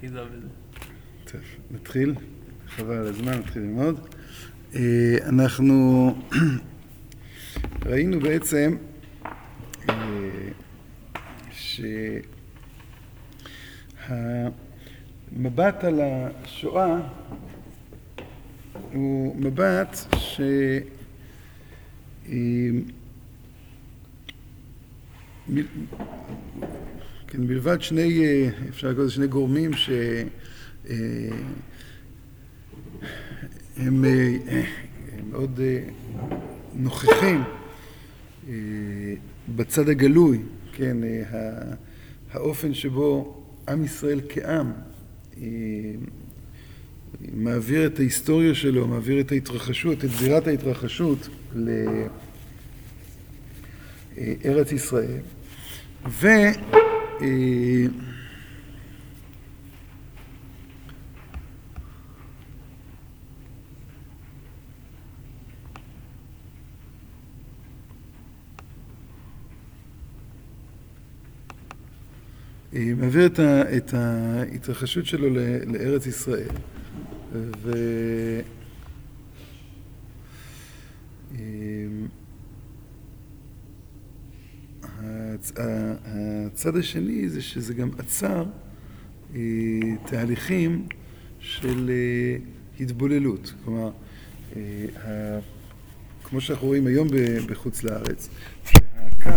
אחיזה בזה. טוב, נתחיל. חבל על הזמן, נתחיל ללמוד. אה, אנחנו ראינו בעצם אה, שהמבט על השואה הוא מבט ש... אה, מלבד שני, אפשר לקרוא לזה שני גורמים שהם מאוד נוכחים בצד הגלוי, כן, האופן שבו עם ישראל כעם מעביר את ההיסטוריה שלו, מעביר את ההתרחשות, את זירת ההתרחשות לארץ ישראל. ו... מעביר את, ה, את ההתרחשות שלו לארץ ישראל. ו... הצד השני זה שזה גם עצר תהליכים של התבוללות. כלומר, כמו שאנחנו רואים היום בחוץ לארץ, הקו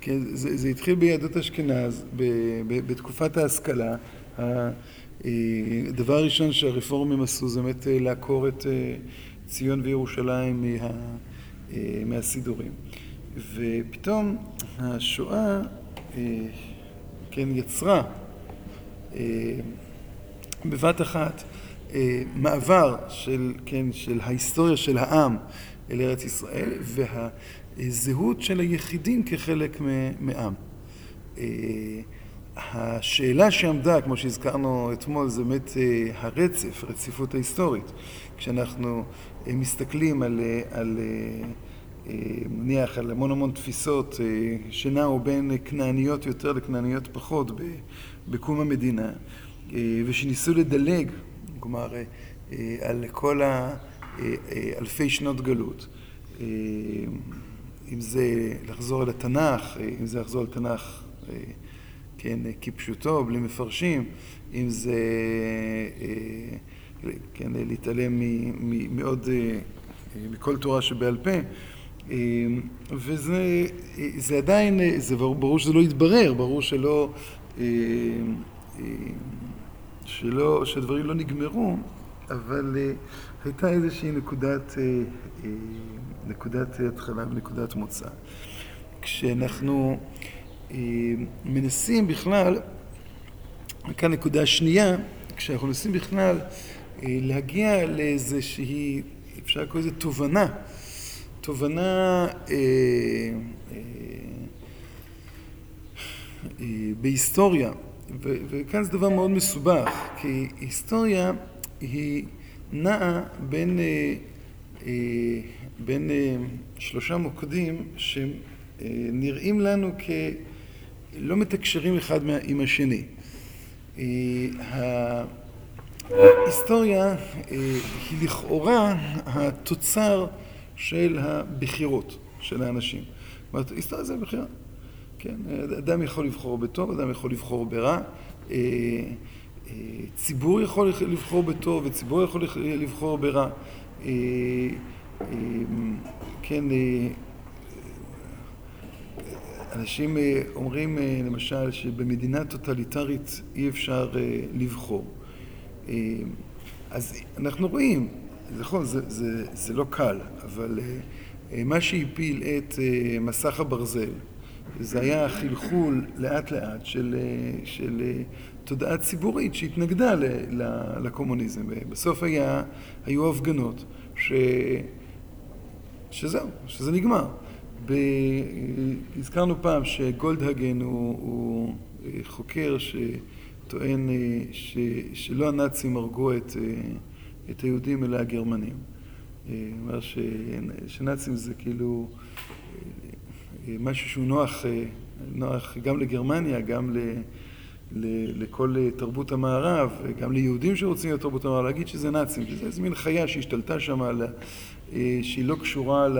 כן, זה, זה התחיל ביהדות אשכנז, ב, ב, בתקופת ההשכלה. הדבר הראשון שהרפורמים עשו זה באמת לעקור את ציון וירושלים מה, מהסידורים. ופתאום השואה כן, יצרה בבת אחת מעבר של, כן, של ההיסטוריה של העם אל ארץ ישראל, וה... זהות של היחידים כחלק מעם. השאלה שעמדה, כמו שהזכרנו אתמול, זה באמת הרצף, הרציפות ההיסטורית. כשאנחנו מסתכלים על, על נניח, על המון המון תפיסות שנעו בין כנעניות יותר לכנעניות פחות בקום המדינה, ושניסו לדלג, כלומר, על כל האלפי שנות גלות. אם זה לחזור אל התנ"ך, אם זה לחזור אל התנ"ך, כן, כפשוטו, בלי מפרשים, אם זה, כן, להתעלם מעוד, מכל תורה שבעל פה, וזה זה עדיין, זה ברור שזה לא יתברר, ברור שלא, שלא, שהדברים לא נגמרו, אבל הייתה איזושהי נקודת נקודת התחלה ונקודת מוצא. כשאנחנו מנסים בכלל, כאן נקודה שנייה, כשאנחנו מנסים בכלל להגיע לאיזושהי, אפשר לקרוא לזה תובנה, תובנה בהיסטוריה, וכאן זה דבר מאוד מסובך, כי היסטוריה היא נעה בין בין שלושה מוקדים שנראים לנו כלא מתקשרים אחד עם השני. ההיסטוריה היא לכאורה התוצר של הבחירות של האנשים. זאת אומרת, היסטוריה זה בחירה. כן, אדם יכול לבחור בטוב, אדם יכול לבחור ברע. ציבור יכול לבחור בטוב וציבור יכול לבחור ברע. כן, אנשים אומרים למשל שבמדינה טוטליטרית אי אפשר לבחור. אז אנחנו רואים, נכון, זה, זה, זה לא קל, אבל מה שהפיל את מסך הברזל זה היה חלחול לאט לאט של, של תודעה ציבורית שהתנגדה לקומוניזם. בסוף היה, היו הפגנות ש... שזהו, שזה נגמר. ב... הזכרנו פעם שגולדהגן הוא, הוא חוקר שטוען ש... שלא הנאצים הרגו את, את היהודים אלא הגרמנים. אומר שנאצים זה כאילו משהו שהוא נוח, נוח גם לגרמניה, גם ל... לכל תרבות המערב, גם ליהודים שרוצים להיות תרבות המערב, להגיד שזה נאצים, שזה איזה מין חיה שהשתלטה שם, שהיא לא קשורה ל...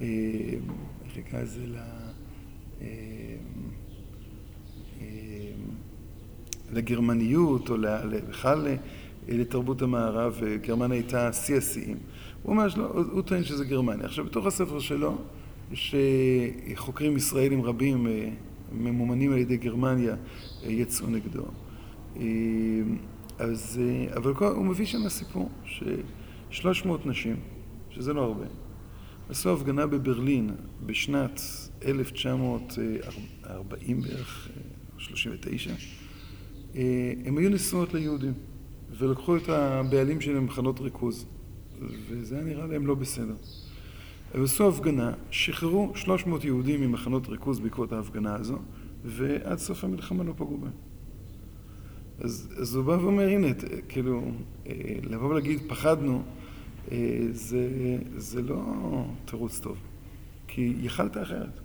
איך נקרא לזה? לגרמניות, או בכלל לתרבות המערב, גרמניה הייתה שיא השיאים. הוא אומר, הוא טוען שזה גרמניה. עכשיו, בתוך הספר שלו, יש חוקרים ישראלים רבים, ממומנים על ידי גרמניה, יצאו נגדו. אז, אבל הוא מביא שם סיפור, ששלוש מאות נשים, שזה לא הרבה, עשו הפגנה בברלין בשנת 1940 בערך, 39, הם היו נשואות ליהודים, ולקחו את הבעלים שלהם למחנות ריכוז, וזה היה נראה להם לא בסדר. הם עשו הפגנה, שחררו 300 יהודים ממחנות ריכוז בעקבות ההפגנה הזו, ועד סוף המלחמה לא פגעו בהם. אז, אז הוא בא ואומר, הנה, כאילו, לבוא ולהגיד, פחדנו, זה, זה לא תירוץ טוב, כי יכלת אחרת.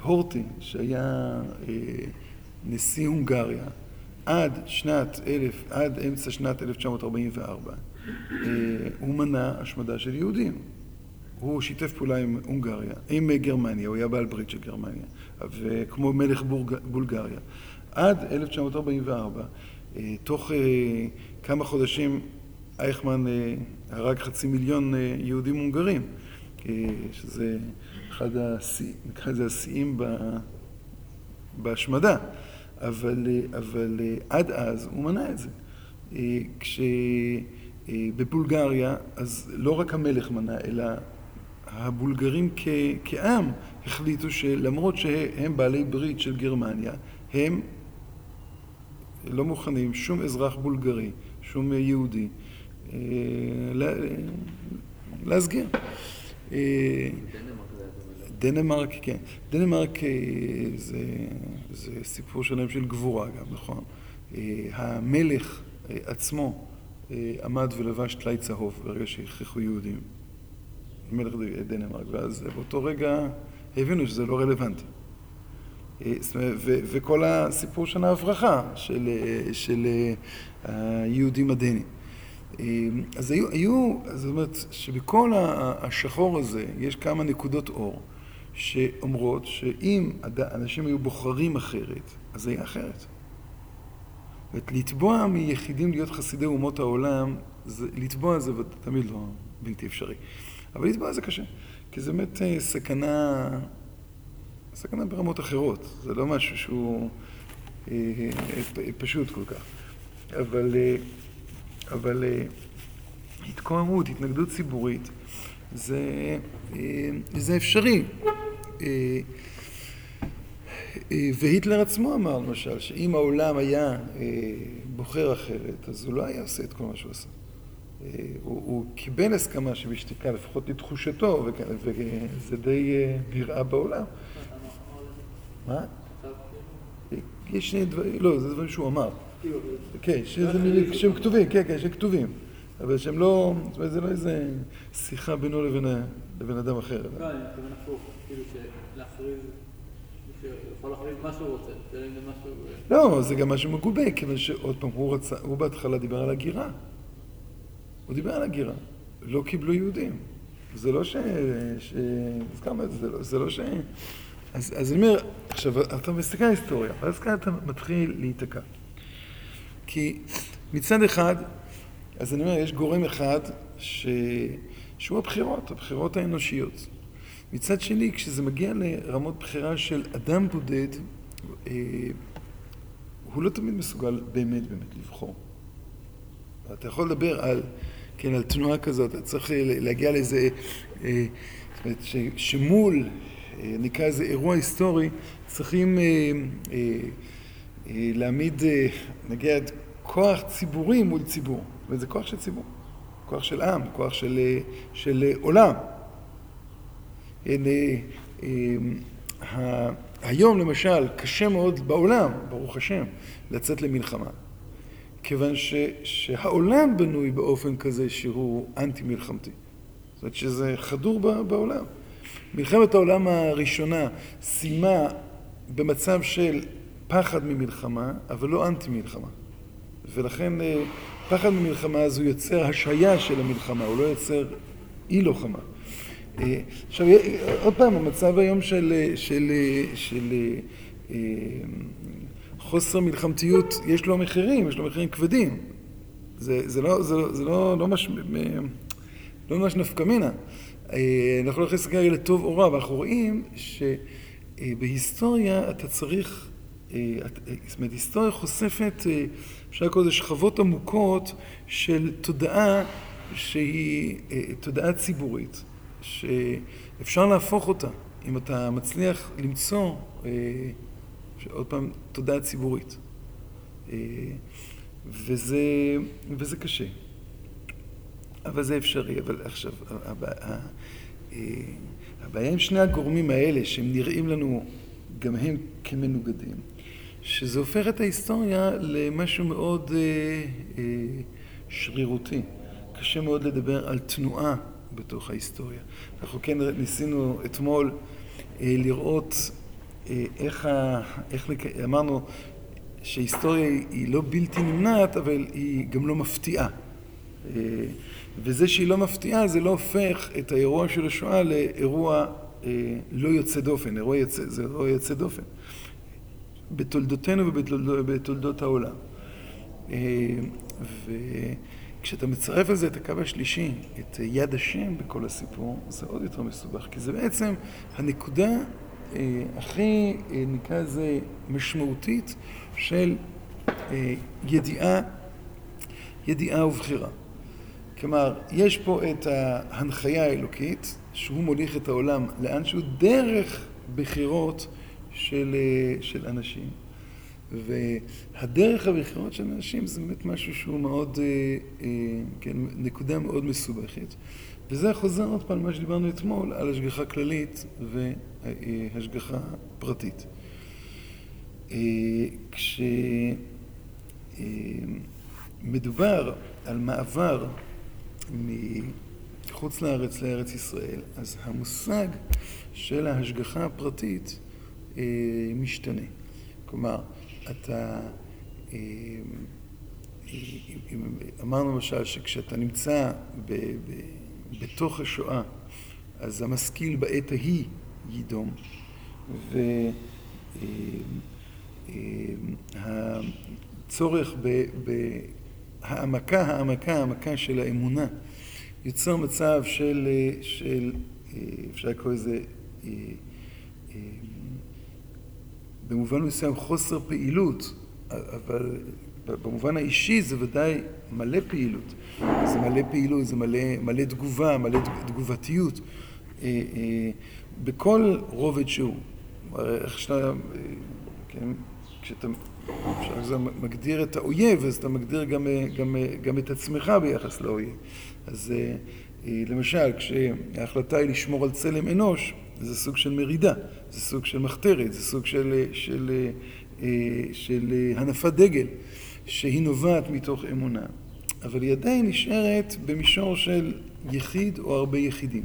הורטי, שהיה נשיא הונגריה, עד שנת אלף, עד אמצע שנת 1944, הוא מנע השמדה של יהודים. הוא שיתף פעולה עם הונגריה, עם גרמניה, הוא היה בעל ברית של גרמניה, וכמו מלך בולגריה. עד 1944, תוך כמה חודשים אייכמן הרג חצי מיליון יהודים הונגרים, שזה אחד השיאים בהשמדה, אבל, אבל עד אז הוא מנע את זה. כשבבולגריה, אז לא רק המלך מנע, אלא הבולגרים כ, כעם החליטו שלמרות שהם בעלי ברית של גרמניה, הם לא מוכנים, שום אזרח בולגרי, שום יהודי, להסגיר. דנמרק, כן. דנמרק זה, זה סיפור שלם של גבורה גם, נכון? המלך עצמו עמד ולבש טלאי צהוב ברגע שהכריחו יהודים. מלך דנמרק, ואז באותו רגע הבינו שזה לא רלוונטי. וכל הסיפור של ההברחה של, של היהודים הדנים. אז היו, היו, זאת אומרת שבכל השחור הזה יש כמה נקודות אור שאומרות שאם אנשים היו בוחרים אחרת, אז זה היה אחרת. זאת לתבוע מיחידים להיות חסידי אומות העולם, זה, לתבוע זה תמיד לא בלתי אפשרי. אבל לתבוע זה קשה, כי זה באמת סכנה, סכנה ברמות אחרות, זה לא משהו שהוא אה, פשוט כל כך. אבל, אבל התקוממות, התנגדות ציבורית, זה, זה אפשרי. והיטלר עצמו אמר למשל, שאם העולם היה בוחר אחרת, אז הוא לא היה עושה את כל מה שהוא עשה. הוא, הוא קיבל הסכמה שבשתיקה, לפחות לתחושתו, וזה די נראה בעולם. מה? יש שני דברים, לא, זה דברים שהוא אמר. כן, שהם כתובים, כן, כן, שהם כתובים. אבל שהם לא, זאת אומרת, זה לא איזה שיחה בינו לבין אדם אחר. לא, אני מתכוון הפוך, כאילו שלהכריז, זה. לא, זה גם משהו מגובה, כיוון שעוד פעם, הוא רצה, הוא בהתחלה דיבר על הגירה. הוא דיבר על הגירה. לא קיבלו יהודים. זה לא ש... ש... אז כמה זה לא, זה לא ש... אז, אז אני אומר, עכשיו, אתה מסתכל על ההיסטוריה, ואז כאן אתה מתחיל להיתקע. כי מצד אחד, אז אני אומר, יש גורם אחד ש... שהוא הבחירות, הבחירות האנושיות. מצד שני, כשזה מגיע לרמות בחירה של אדם בודד, אה, הוא לא תמיד מסוגל באמת באמת לבחור. אתה יכול לדבר על, כן, על תנועה כזאת, אתה צריך להגיע לאיזה, אה, זאת אומרת, ש, שמול, אה, נקרא איזה אירוע היסטורי, צריכים אה, אה, אה, להעמיד, אה, נגיד, כוח ציבורי מול ציבור. וזה כוח של ציבור, כוח של עם, כוח של, של עולם. הנה, היום למשל קשה מאוד בעולם, ברוך השם, לצאת למלחמה. כיוון ש, שהעולם בנוי באופן כזה שהוא אנטי מלחמתי. זאת אומרת שזה חדור בעולם. מלחמת העולם הראשונה סיימה במצב של פחד ממלחמה, אבל לא אנטי מלחמה. ולכן אה, פחד ממלחמה אז הוא יוצר השהיה של המלחמה, הוא לא יוצר אי לוחמה. אה, עכשיו, עוד פעם, המצב היום של, של, של, של חוסר מלחמתיות, יש לו מחירים, יש לו מחירים כבדים. זה, זה לא, זה, זה לא, לא, מש, לא ממש נפקא מינה. אה, אנחנו לא יכולים להסתכל לטוב או רע, אבל אנחנו רואים שבהיסטוריה אתה צריך, אה, זאת אומרת, היסטוריה חושפת, אפשר לקרוא לזה שכבות עמוקות של תודעה שהיא תודעה ציבורית. שאפשר להפוך אותה, אם אתה מצליח למצוא, אה, עוד פעם, תודעה ציבורית. אה, וזה, וזה קשה. אבל זה אפשרי. אבל עכשיו, הבעיה, אה, הבעיה עם שני הגורמים האלה, שהם נראים לנו גם הם כמנוגדים, שזה הופך את ההיסטוריה למשהו מאוד אה, אה, שרירותי. קשה מאוד לדבר על תנועה בתוך ההיסטוריה. אנחנו כן ניסינו אתמול אה, לראות אה, איך, ה, איך לק... אמרנו שהיסטוריה היא לא בלתי נמנעת, אבל היא גם לא מפתיעה. אה, וזה שהיא לא מפתיעה, זה לא הופך את האירוע של השואה לאירוע לא יוצא דופן, אירוע יוצא, זה אירוע יוצא דופן. בתולדותינו ובתולדות העולם. ו... כשאתה מצרף על זה את הקו השלישי, את יד השם בכל הסיפור, זה עוד יותר מסובך, כי זה בעצם הנקודה אה, הכי, אה, נקרא לזה, משמעותית של אה, ידיעה, ידיעה ובחירה. כלומר, יש פה את ההנחיה האלוקית, שהוא מוליך את העולם לאנשהו דרך בחירות של, אה, של אנשים. והדרך הבחירות של אנשים זה באמת משהו שהוא מאוד, אה, אה, כן, נקודה מאוד מסובכת. וזה חוזר עוד פעם למה שדיברנו אתמול, על השגחה כללית והשגחה פרטית. כשמדובר על מעבר מחוץ לארץ לארץ ישראל, אז המושג של ההשגחה הפרטית משתנה. כלומר, אתה... אה, אמרנו למשל שכשאתה נמצא ב, ב, בתוך השואה, אז המשכיל בעת ההיא יידום, והצורך אה, אה, בהעמקה, העמקה, העמקה של האמונה יוצר מצב של, של אפשר לקרוא לזה במובן מסוים חוסר פעילות, אבל במובן האישי זה ודאי מלא פעילות. זה מלא פעילות, זה מלא, מלא תגובה, מלא תגובתיות. אה, אה, בכל רובד שהוא. איך שאתה, אה, כן, כשאתה כשאתה מגדיר את האויב, אז אתה מגדיר גם, גם, גם את עצמך ביחס לאויב. אז למשל, כשההחלטה היא לשמור על צלם אנוש, זה סוג של מרידה, זה סוג של מחתרת, זה סוג של, של, של, של הנפת דגל, שהיא נובעת מתוך אמונה. אבל היא עדיין נשארת במישור של יחיד או הרבה יחידים.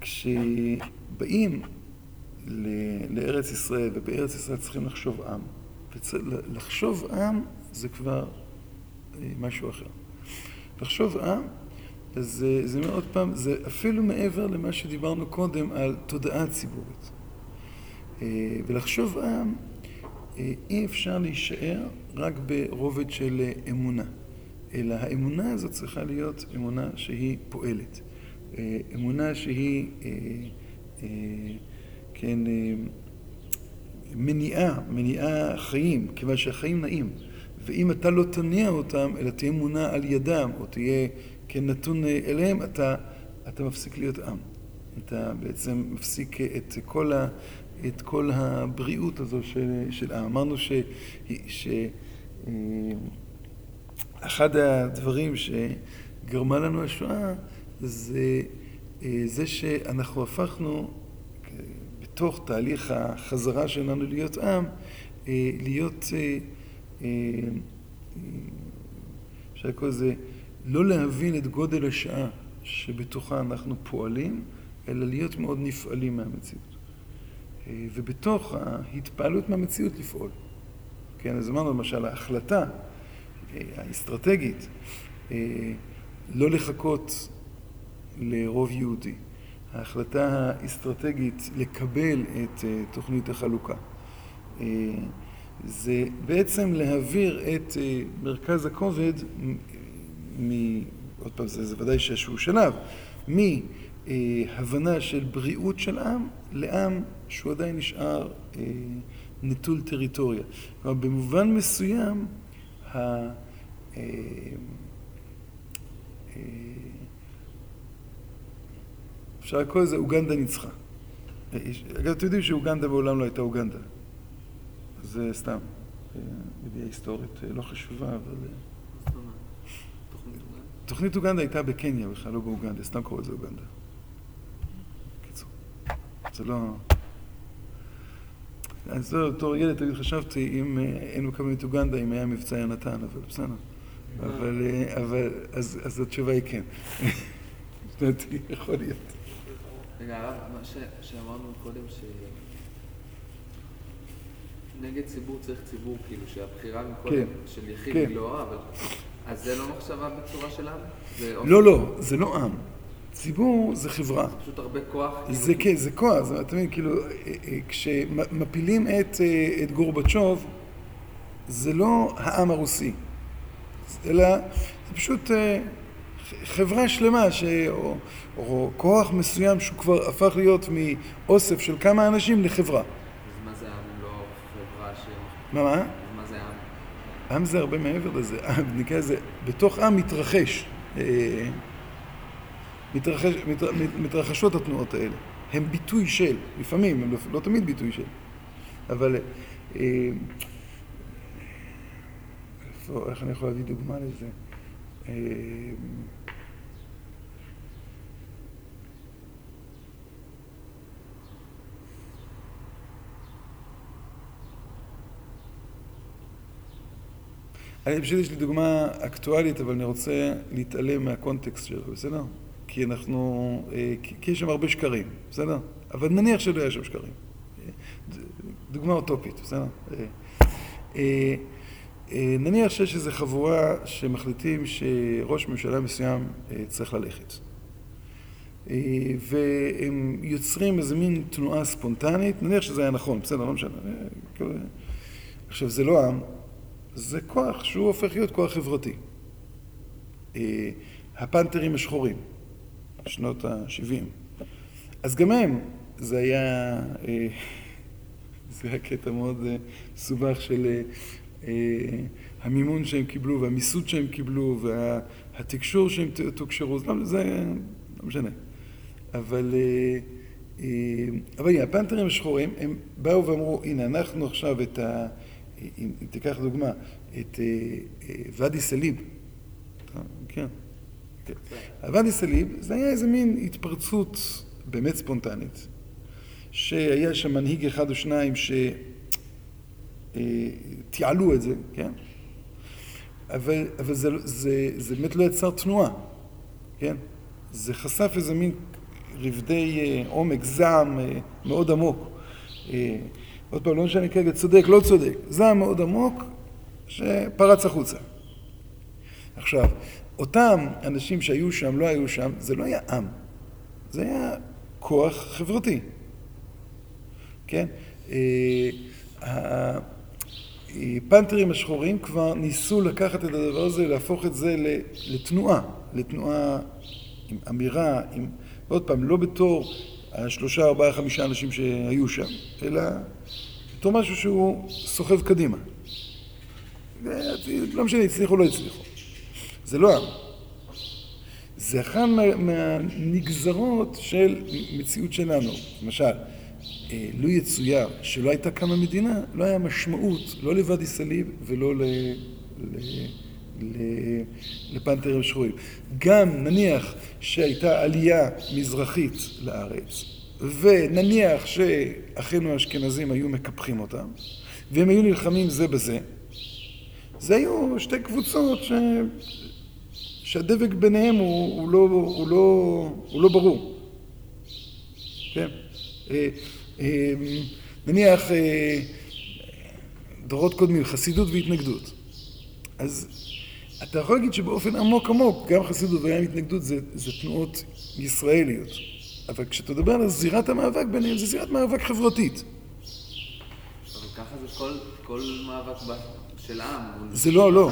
כשבאים לארץ ישראל, ובארץ ישראל צריכים לחשוב עם, לחשוב עם זה כבר משהו אחר. לחשוב עם אז זה מאוד פעם, זה אפילו מעבר למה שדיברנו קודם על תודעה ציבורית. אה, ולחשוב עם, אה, אי אפשר להישאר רק ברובד של אמונה, אלא האמונה הזאת צריכה להיות אמונה שהיא פועלת. אה, אמונה שהיא, כן, מניעה, מניעה חיים, כיוון שהחיים נעים. ואם אתה לא תניע אותם, אלא תהיה אמונה על ידם, או תהיה כנתון אה, אליהם, אתה, אתה מפסיק להיות עם. אתה בעצם מפסיק את כל, ה, את כל הבריאות הזו של, של עם. אמרנו שאחד אה, הדברים שגרמה לנו השואה זה אה, זה שאנחנו הפכנו בתוך תהליך החזרה שלנו להיות עם, להיות אפשר לקרוא לזה, לא להבין את גודל השעה שבתוכה אנחנו פועלים, אלא להיות מאוד נפעלים מהמציאות. ובתוך ההתפעלות מהמציאות לפעול. כן, אז אמרנו למשל, ההחלטה האסטרטגית לא לחכות לרוב יהודי. ההחלטה האסטרטגית לקבל את תוכנית החלוקה. זה בעצם להעביר את מרכז הכובד, מ... עוד פעם, זה, זה ודאי שאיזשהו שלב, מהבנה של בריאות של עם לעם שהוא עדיין נשאר נטול טריטוריה. כלומר, במובן מסוים, ה... אפשר לקרוא לזה אוגנדה ניצחה. אגב, אתם יודעים שאוגנדה מעולם לא הייתה אוגנדה. זה סתם, ידיעה היסטורית לא חשובה, אבל... תוכנית אוגנדה הייתה בקניה בכלל, לא באוגנדה, סתם קוראים לזה אוגנדה. בקיצור, זה לא... אז לא, בתור ילד תמיד חשבתי אם היינו מקבלים את אוגנדה, אם היה מבצע יונתן, אבל בסדר. אבל, אבל, אז, אז התשובה היא כן. לדעתי, יכול להיות. רגע, הרב, מה שאמרנו קודם, ש... נגד ציבור צריך ציבור, כאילו שהבחירה מקודם כן, של יחיד כן. היא לא אבל... אז זה לא מחשבה בצורה של עם? זה לא, לא, זה לא עם. ציבור זה חברה. פשוט הרבה כוח? זה כאילו, כן, זה כוח, זה, אתה מבין, כאילו, אה, אה, כשמפילים את, אה, את גורבצ'וב, זה לא העם הרוסי, אלא זה פשוט חברה שלמה, ש... או, או כוח מסוים שהוא כבר הפך להיות מאוסף של כמה אנשים לחברה. אז מה זה עם אם לא חברה ש... מה, מה? עם? זה הרבה מעבר לזה, נקרא לזה, בתוך עם מתרחש, אה, מתרחש, מתר, מתרחשות התנועות האלה. הם ביטוי של, לפעמים, הם לא, לא תמיד ביטוי של, אבל אה, איפה, איך אני יכול להביא דוגמה לזה? אני פשוט יש לי דוגמה אקטואלית, אבל אני רוצה להתעלם מהקונטקסט שלה, בסדר? כי אנחנו, אה, כי יש שם הרבה שקרים, בסדר? אבל נניח שלא היה שם שקרים. דוגמה אוטופית, בסדר? אה, אה, נניח שיש איזו חבורה שמחליטים שראש ממשלה מסוים צריך ללכת. והם יוצרים איזה מין תנועה ספונטנית, נניח שזה היה נכון, בסדר, לא משנה. עכשיו, זה לא עם, זה כוח שהוא הופך להיות כוח חברתי. אה, הפנתרים השחורים, שנות ה-70. אז גם הם, זה היה, אה, זה היה קטע מאוד אה, מסובך של המימון שהם קיבלו והמיסוד שהם קיבלו והתקשור שהם תוקשרו, זה לא- משנה. אבל, אבל הנה, הפנתרים השחורים, הם באו ואמרו, הנה, אנחנו עכשיו את ה... אם, אם תיקח דוגמה, את אה, אה, ואדי סאליב, אתה- כן, כן. הוואדי סאליב זה היה איזה מין התפרצות באמת ספונטנית, שהיה שם מנהיג אחד או שניים שתיעלו את זה, כן? אבל, אבל זה, זה, זה באמת לא יצר תנועה, כן? זה חשף איזה מין רבדי אה, עומק, זעם אה, מאוד עמוק. אה, עוד פעם, לא משנה כרגע צודק, לא צודק, זעם מאוד עמוק שפרץ החוצה. עכשיו, אותם אנשים שהיו שם, לא היו שם, זה לא היה עם, זה היה כוח חברתי, כן? אה, הפנתרים השחורים כבר ניסו לקחת את הדבר הזה, להפוך את זה לתנועה, לתנועה עם אמירה, עם, עוד פעם, לא בתור השלושה, ארבעה, חמישה אנשים שהיו שם, אלא בתור משהו שהוא סוחב קדימה. לא משנה, הצליחו או לא הצליחו. זה לא עם. זה אחד מה, מהנגזרות של מציאות שלנו. למשל, לו יצויר שלא הייתה קמה מדינה, לא היה משמעות לא לוואדי סאליב ולא. ל... ל... לפנתרים שחורים. גם נניח שהייתה עלייה מזרחית לארץ, ונניח שאחינו האשכנזים היו מקפחים אותם, והם היו נלחמים זה בזה, זה היו שתי קבוצות ש... שהדבק ביניהם הוא, הוא, לא, הוא, לא, הוא לא ברור. כן? אה, אה, נניח אה, דורות קודמים, חסידות והתנגדות. אז אתה יכול להגיד שבאופן עמוק עמוק, גם חסידות וגם התנגדות זה, זה תנועות ישראליות. אבל כשאתה מדבר על זירת המאבק ביניהם, זה זירת מאבק חברתית. אבל ככה זה כל, כל מאבק של עם. זה לא, לא.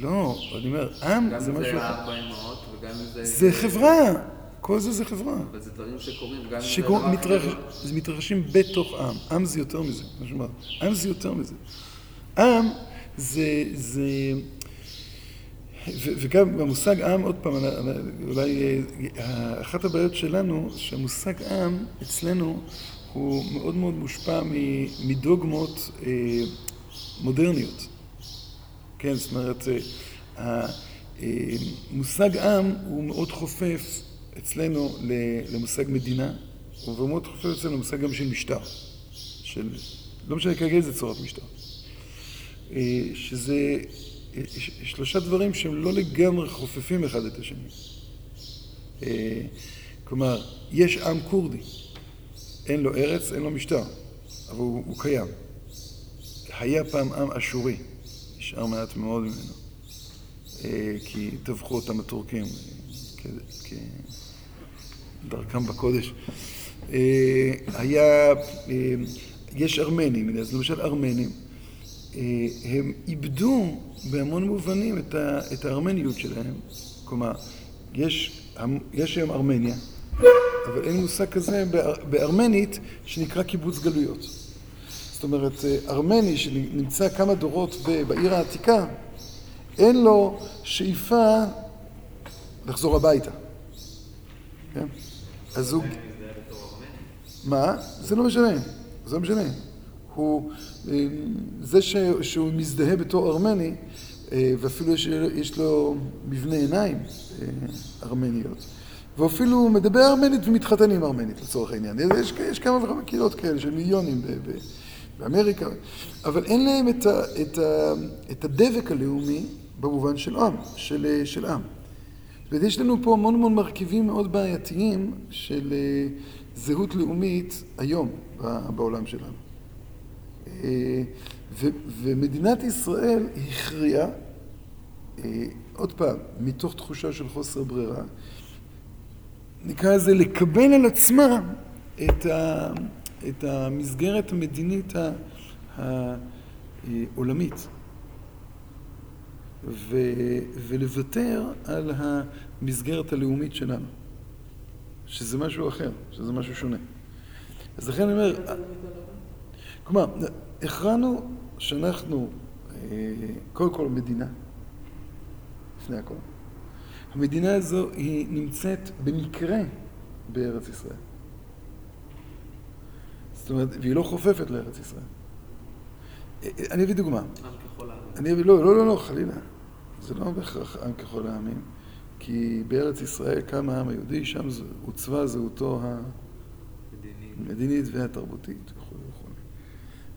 לא, אני אומר, עם גם זה אם משהו זה אחר. ארבע אמהות וגם אם זה... זה חברה, כל זה זה חברה. אבל זה דברים שקורים, גם אם זה דבר שמתרחשים מתרחשים בתוך עם. עם זה יותר מזה, מה שאומר. עם זה יותר מזה. עם זה, זה... וגם במושג עם, עוד פעם, אולי אה, אחת הבעיות שלנו, שהמושג עם אצלנו הוא מאוד מאוד מושפע מדוגמות אה, מודרניות. כן, זאת אומרת, אה, המושג עם הוא מאוד חופף אצלנו למושג מדינה, והוא מאוד חופף אצלנו למושג גם של משטר. של, לא משנה כרגע איזה צורת משטר. אה, שזה אה, שלושה דברים שהם לא לגמרי חופפים אחד את השני. אה, כלומר, יש עם כורדי, אין לו ארץ, אין לו משטר, אבל הוא, הוא קיים. היה פעם עם אשורי, נשאר מעט מאוד ממנו, אה, כי טבחו אותם הטורקים כדרכם בקודש. אה, היה, יש ארמנים, אז למשל ארמנים, הם איבדו בהמון מובנים את, ה, את הארמניות שלהם. כלומר, יש, יש היום ארמניה, אבל אין מושג כזה באר, בארמנית שנקרא קיבוץ גלויות. זאת אומרת, אה, ארמני שנמצא כמה דורות בעיר העתיקה, אין לו שאיפה לחזור הביתה. כן? אז הוא... מה? זה לא משנה. זה לא משנה. הוא... אה, זה ש... שהוא מזדהה בתור ארמני, אה, ואפילו יש, יש לו מבנה עיניים אה, ארמניות. ואפילו מדבר ארמנית ומתחתן עם ארמנית לצורך העניין. יש, יש כמה וכמה קהילות כאלה של מיליונים ב, ב, באמריקה, אבל אין להם את, ה, את, ה, את הדבק הלאומי במובן של עם, של, של עם. ויש לנו פה המון המון מרכיבים מאוד בעייתיים של זהות לאומית היום בעולם שלנו. ומדינת ישראל הכריעה, אה, עוד פעם, מתוך תחושה של חוסר ברירה, נקרא לזה לקבל על עצמה את, ה, את המסגרת המדינית העולמית. ו, ולוותר על המסגרת הלאומית שלנו, שזה משהו אחר, שזה משהו שונה. אז לכן אני אומר, כלומר, הכרענו שאנחנו אה, קודם כל מדינה, לפני הכל. המדינה הזו היא נמצאת במקרה בארץ ישראל. זאת אומרת, והיא לא חופפת לארץ ישראל. אה, אה, אני אביא דוגמה. עם ככל העמים. אני אביא, לא, לא, לא, לא, חלילה. זה לא בהכרח עם ככל העמים, כי בארץ ישראל קם העם היהודי, שם עוצבה זהותו מדיני. המדינית והתרבותית.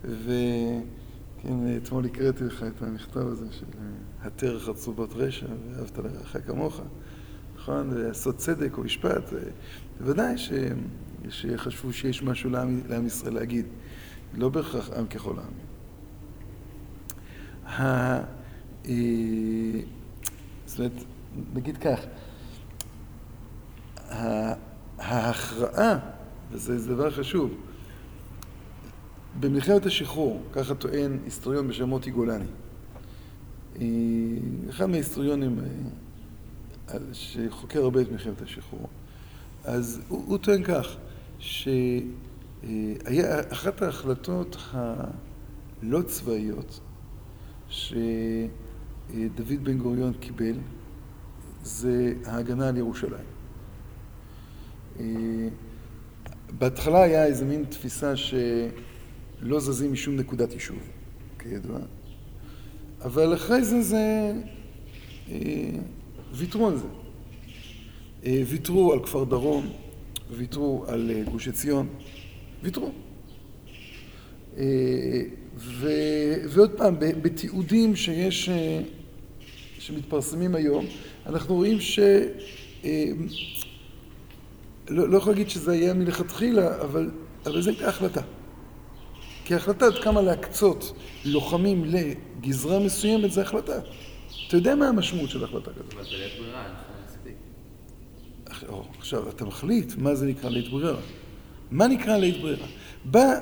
וכן, אתמול הקראתי לך את המכתב הזה של אה, התר חצובות רשע ואהבת לרעך כמוך, נכון? לעשות צדק או משפט. אה, בוודאי ש... שחשבו שיש משהו לעם, לעם ישראל להגיד. לא בהכרח עם ככל העמים. ה... אה, זאת אומרת, נגיד כך, ההכרעה, וזה זה דבר חשוב, במלחמת השחרור, ככה טוען היסטוריון בשם מוטי גולני, אה, אחד מההיסטוריונים אה, שחוקר הרבה את מלחמת השחרור, אז הוא, הוא טוען כך, אחת ההחלטות הלא צבאיות שדוד בן גוריון קיבל, זה ההגנה על ירושלים. אה, בהתחלה היה איזה מין תפיסה שלא זזים משום נקודת יישוב, כידוע, אבל אחרי זה זה... אה, ויתרו על זה. אה, ויתרו על כפר דרום, ויתרו על אה, גוש עציון, ויתרו. ו... ועוד פעם, בתיעודים שיש, שמתפרסמים היום, אנחנו רואים ש... לא, לא יכול להגיד שזה היה מלכתחילה, אבל, אבל זו הייתה החלטה. כי ההחלטה עד כמה להקצות לוחמים לגזרה מסוימת זה החלטה. אתה יודע מה המשמעות של החלטה כזאת. אבל בלית ברירה, אין לך מספיק. עכשיו, אתה מחליט מה זה נקרא לית ברירה. מה נקרא לית ברירה? בא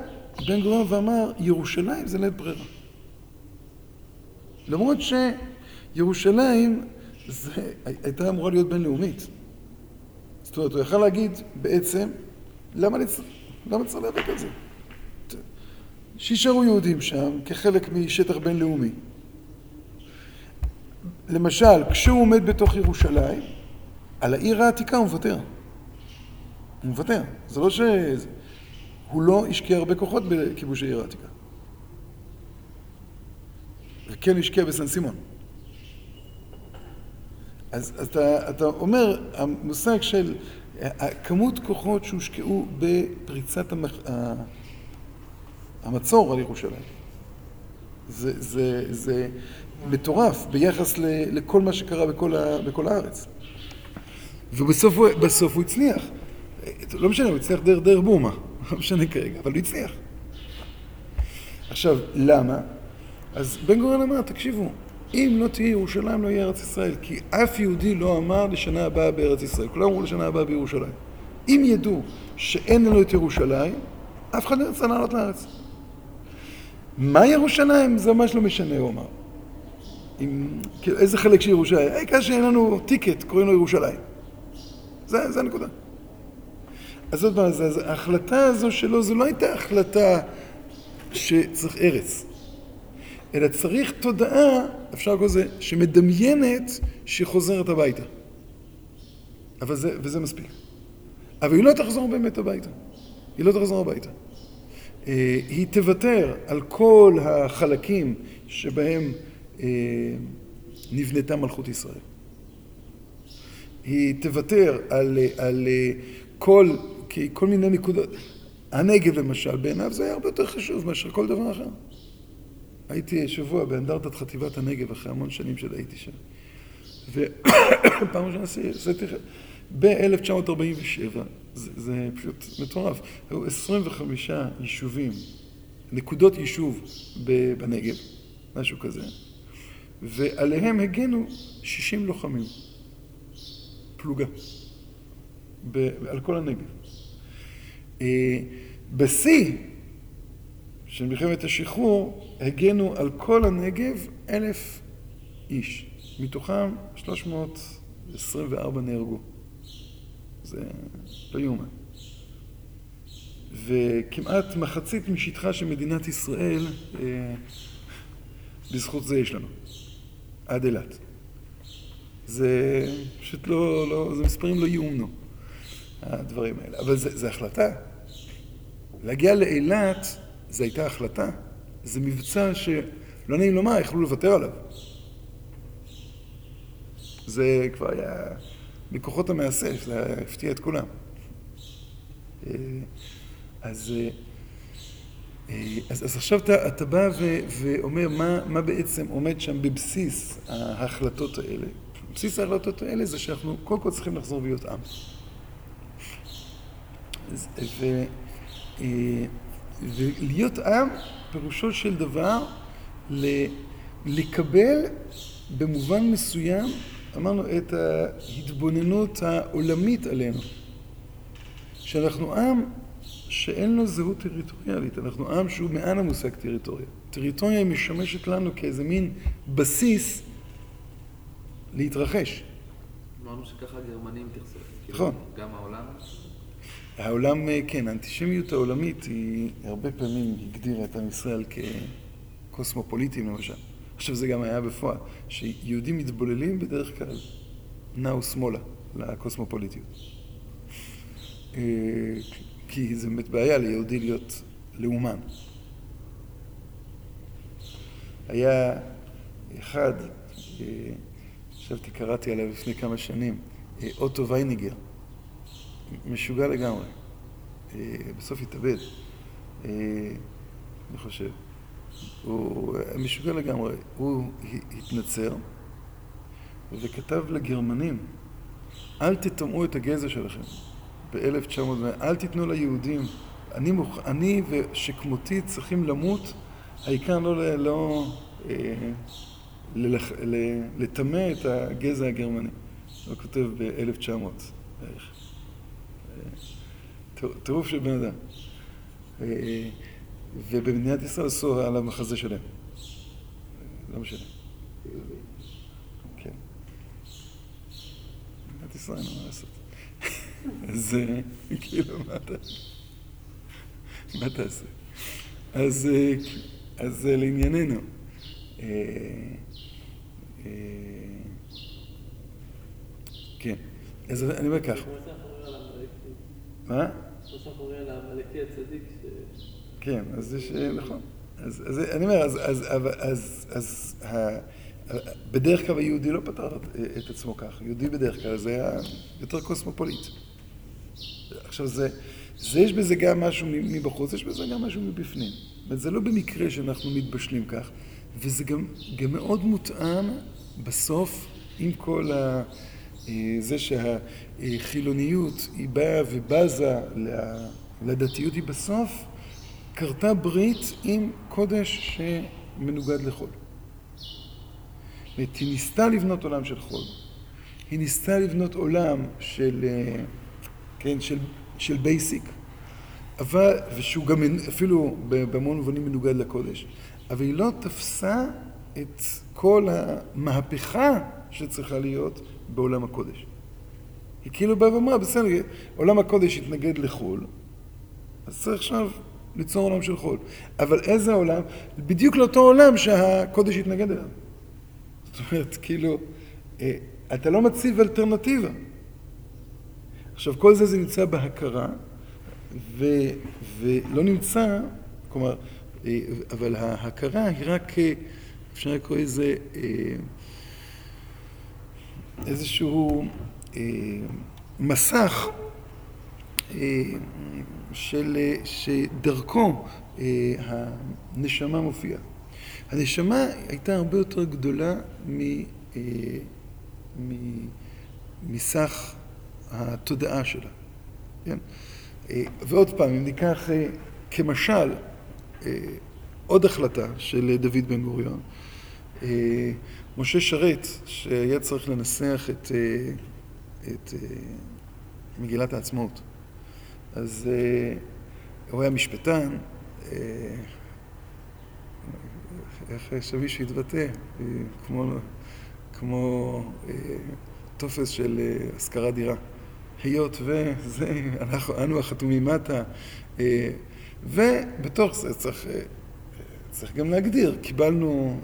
בן גוריון ואמר, ירושלים זה לית ברירה. למרות שירושלים זה, הייתה אמורה להיות בינלאומית. זאת אומרת, הוא יכל להגיד בעצם, למה, לצ... למה צריך להיאבק על זה? שישארו יהודים שם כחלק משטח בינלאומי. למשל, כשהוא עומד בתוך ירושלים, על העיר העתיקה הוא מוותר. הוא מוותר. זה לא ש... הוא לא השקיע הרבה כוחות בכיבוש העיר העתיקה. וכן השקיע בסן סימון. אז אתה, אתה אומר, המושג של כמות כוחות שהושקעו בפריצת המח... המצור על ירושלים. זה, זה, זה מטורף ביחס ל, לכל מה שקרה בכל, ה, בכל הארץ. ובסוף הוא, הוא הצליח. לא משנה, הוא הצליח דרך דרך בומה, לא משנה כרגע, אבל הוא הצליח. עכשיו, למה? אז בן גוריון אמר, תקשיבו, אם לא תהיה ירושלים, לא יהיה ארץ ישראל. כי אף יהודי לא אמר לשנה הבאה בארץ ישראל. כולם אמרו לשנה הבאה בירושלים. אם ידעו שאין לנו את ירושלים, אף אחד לא ירצה לעלות לארץ. מה ירושלים? זה ממש לא משנה, הוא אמר. עם, כאילו, איזה חלק של ירושלים? העיקר שאין לנו טיקט, קוראים לו ירושלים. זה, זה הנקודה. אז עוד פעם, ההחלטה הזו שלו, זו לא הייתה החלטה שצריך ארץ. אלא צריך תודעה, אפשר לקרוא לזה, שמדמיינת שחוזרת הביתה. אבל זה, וזה מספיק. אבל היא לא תחזור באמת הביתה. היא לא תחזור הביתה. אה, היא תוותר על כל החלקים שבהם אה, נבנתה מלכות ישראל. היא תוותר על, על אה, כל, כל מיני נקודות. הנגב למשל, בעיניו זה היה הרבה יותר חשוב מאשר כל דבר אחר. הייתי שבוע באנדרטת חטיבת הנגב אחרי המון שנים שהייתי שם. ופעם ראשונה עשיתי... ב-1947, זה, פשוט מטורף, היו 25 יישובים, נקודות יישוב בנגב, משהו כזה, ועליהם הגנו 60 לוחמים, פלוגה, ב, על כל הנגב. אה, בשיא של מלחמת השחרור הגנו על כל הנגב אלף איש, מתוכם 324 נהרגו. זה לא יאומן. וכמעט מחצית משטחה של מדינת ישראל, אה, בזכות זה יש לנו, עד אילת. זה פשוט לא, לא, זה מספרים לא יאומנו, הדברים האלה. אבל זה, זה החלטה. להגיע לאילת, זו הייתה החלטה. זה מבצע שלא נעים לומר, יכלו לוותר עליו. זה כבר היה מכוחות המאסף, זה הפתיע את כולם. אה, אז, אה, אה, אז, אז עכשיו אתה, אתה בא ו, ואומר מה, מה בעצם עומד שם בבסיס ההחלטות האלה. בסיס ההחלטות האלה זה שאנחנו קודם כל צריכים לחזור ולהיות עם. ו, ולהיות עם פירושו של דבר לקבל במובן מסוים אמרנו, את ההתבוננות העולמית עלינו. שאנחנו עם שאין לו זהות טריטוריאלית, אנחנו עם שהוא מעל המושג טריטוריה. טריטוריה היא משמשת לנו כאיזה מין בסיס להתרחש. אמרנו שככה הגרמנים התייחסו. נכון. גם העולם? העולם, כן, האנטישמיות העולמית היא הרבה פעמים הגדירה את עם ישראל כקוסמופוליטים למשל. עכשיו זה גם היה בפועל, שיהודים מתבוללים בדרך כלל נעו שמאלה לקוסמופוליטיות. אה, כי זה באמת בעיה ליהודי להיות לאומן. היה אחד, חשבתי, אה, קראתי עליו לפני כמה שנים, אה, אוטו וייניגר, משוגע לגמרי, בסוף התאבד. אני חושב. הוא משוגע לגמרי. הוא התנצר וכתב לגרמנים, אל תטמאו את הגזע שלכם ב-1900, אל תיתנו ליהודים, אני, מוכ... אני ושכמותי צריכים למות, העיקר לא, לא אה, ללח... לטמא את הגזע הגרמני. הוא כותב ב-1900 בערך. אה, טירוף של בן אדם. אה, ובמדינת ישראל עשו על המחזה שלהם. לא משנה. כן. מדינת ישראל, מה לעשות? אז כאילו, מה אתה... מה תעשה? אז, אז לענייננו. כן. אז אני אומר כך. מה? כמו שאנחנו אומרים על העמלקי הצדיק. כן, אז יש, נכון. אז, אז אני אומר, אז, אז, אז, אז ה, בדרך כלל היהודי לא פתר את עצמו כך. יהודי בדרך כלל זה היה יותר קוסמופוליט. עכשיו זה, זה יש בזה גם משהו מבחוץ, יש בזה גם משהו מבפנים. זאת אומרת, זה לא במקרה שאנחנו מתבשלים כך, וזה גם, גם מאוד מותאם בסוף עם כל ה... זה שהחילוניות היא באה ובזה לדתיות, היא בסוף כרתה ברית עם קודש שמנוגד לחול. היא ניסתה לבנות עולם של חול. היא ניסתה לבנות עולם של, כן, של, של בייסיק, אבל, ושהוא גם אפילו בהמון מובנים מנוגד לקודש, אבל היא לא תפסה את כל המהפכה שצריכה להיות בעולם הקודש. היא כאילו באה ואמרה, בסדר, עולם הקודש התנגד לחול, אז צריך עכשיו ליצור עולם של חול. אבל איזה עולם? בדיוק לאותו עולם שהקודש התנגד אליו. זאת אומרת, כאילו, אה, אתה לא מציב אלטרנטיבה. עכשיו, כל זה זה נמצא בהכרה, ו, ולא נמצא, כלומר, אה, אבל ההכרה היא רק, אה, אפשר לקרוא לזה, איזשהו מסך של, שדרכו הנשמה מופיעה. הנשמה הייתה הרבה יותר גדולה מ, מ, מסך התודעה שלה. כן? ועוד פעם, אם ניקח כמשל עוד החלטה של דוד בן גוריון, משה שרת, שהיה צריך לנסח את, את מגילת העצמאות. אז הוא היה משפטן, איך שמישהו התבטא, כמו, כמו טופס של השכרת דירה. היות וזה, אנחנו, אנו החתומים מטה, ובתוך זה צריך, צריך גם להגדיר, קיבלנו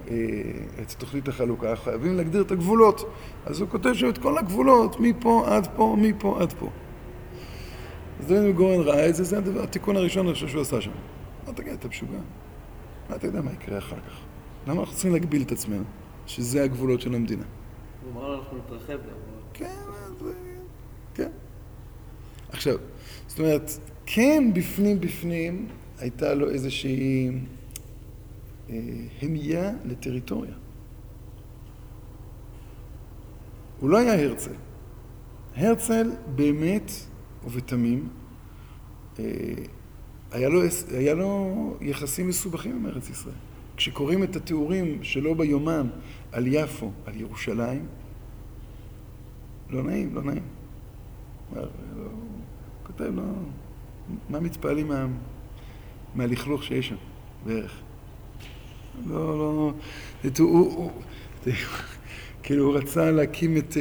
את תוכנית החלוקה, חייבים להגדיר את הגבולות. אז הוא כותב שם את כל הגבולות, מפה עד פה, מפה עד פה. אז דוד גורן ראה את זה, זה הדבר, התיקון הראשון אני חושב שהוא עשה שם. מה תגיד, אתה משוגע? מה אתה יודע מה יקרה אחר כך? למה אנחנו צריכים להגביל את עצמנו? שזה הגבולות של המדינה. הוא אמר אנחנו נתרחב גם. כן, כן. עכשיו, זאת אומרת, כן בפנים בפנים הייתה לו איזושהי אה, המייה לטריטוריה. הוא לא היה הרצל. הרצל באמת ובתמים אה, היה לו, היה לו יחסים מסובכים עם ארץ ישראל. כשקוראים את התיאורים שלו ביומן על יפו, על ירושלים, לא נעים, לא נעים. לא, כותב, לא, מה מתפעלים מה, מהלכלוך שיש שם, בערך. לא, לא, הוא, הוא, הוא, כאילו הוא רצה להקים את uh,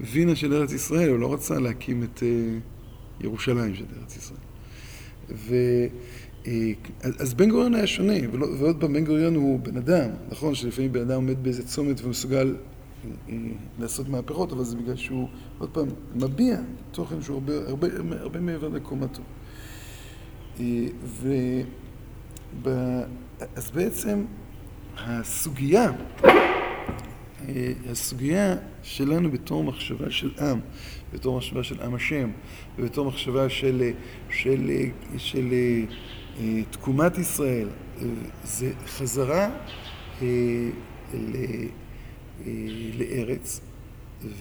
וינה של ארץ ישראל, הוא לא רצה להקים את uh, ירושלים של ארץ ישראל. ו... אז בן גוריון היה שונה, ועוד פעם, בן גוריון הוא בן אדם, נכון שלפעמים בן אדם עומד באיזה צומת ומסוגל לעשות מהפכות, אבל זה בגלל שהוא, עוד פעם, מביע תוכן שהוא הרבה, הרבה, הרבה מעבר לקומתו. ו... אז בעצם הסוגיה, הסוגיה שלנו בתור מחשבה של עם, בתור מחשבה של עם השם, ובתור מחשבה של, של, של, של תקומת ישראל, זה חזרה אה, ל, אה, לארץ,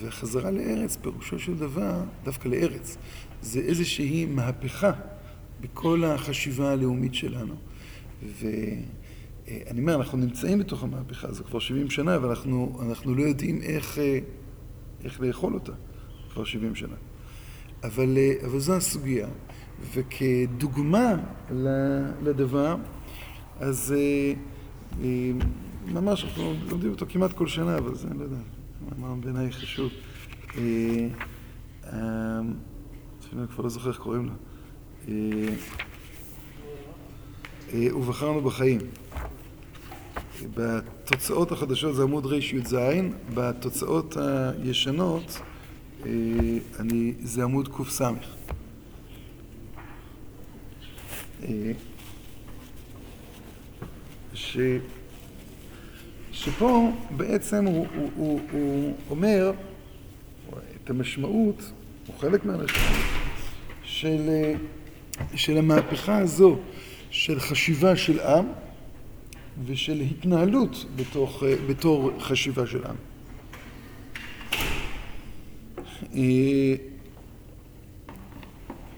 וחזרה לארץ, פירושו של דבר, דווקא לארץ, זה איזושהי מהפכה בכל החשיבה הלאומית שלנו. ואני אומר, אנחנו נמצאים בתוך המהפכה הזו כבר 70 שנה, אבל אנחנו, לא יודעים איך, אה, איך לאכול אותה כבר 70 שנה. אבל, אה, אבל זו הסוגיה. וכדוגמה לדבר, אז אה, ממש אנחנו לומדים אותו כמעט כל שנה, אבל זה, אני לא יודע, מה בעיניי חשוב. אני כבר לא זוכר איך קוראים לה. ובחרנו בחיים. בתוצאות החדשות זה עמוד רי"ז, בתוצאות הישנות אני, זה עמוד קס. ש, שפה בעצם הוא, הוא, הוא, הוא אומר את המשמעות, הוא חלק מהמשמעות, של, של המהפכה הזו של חשיבה של עם ושל התנהלות בתוך, בתור חשיבה של עם.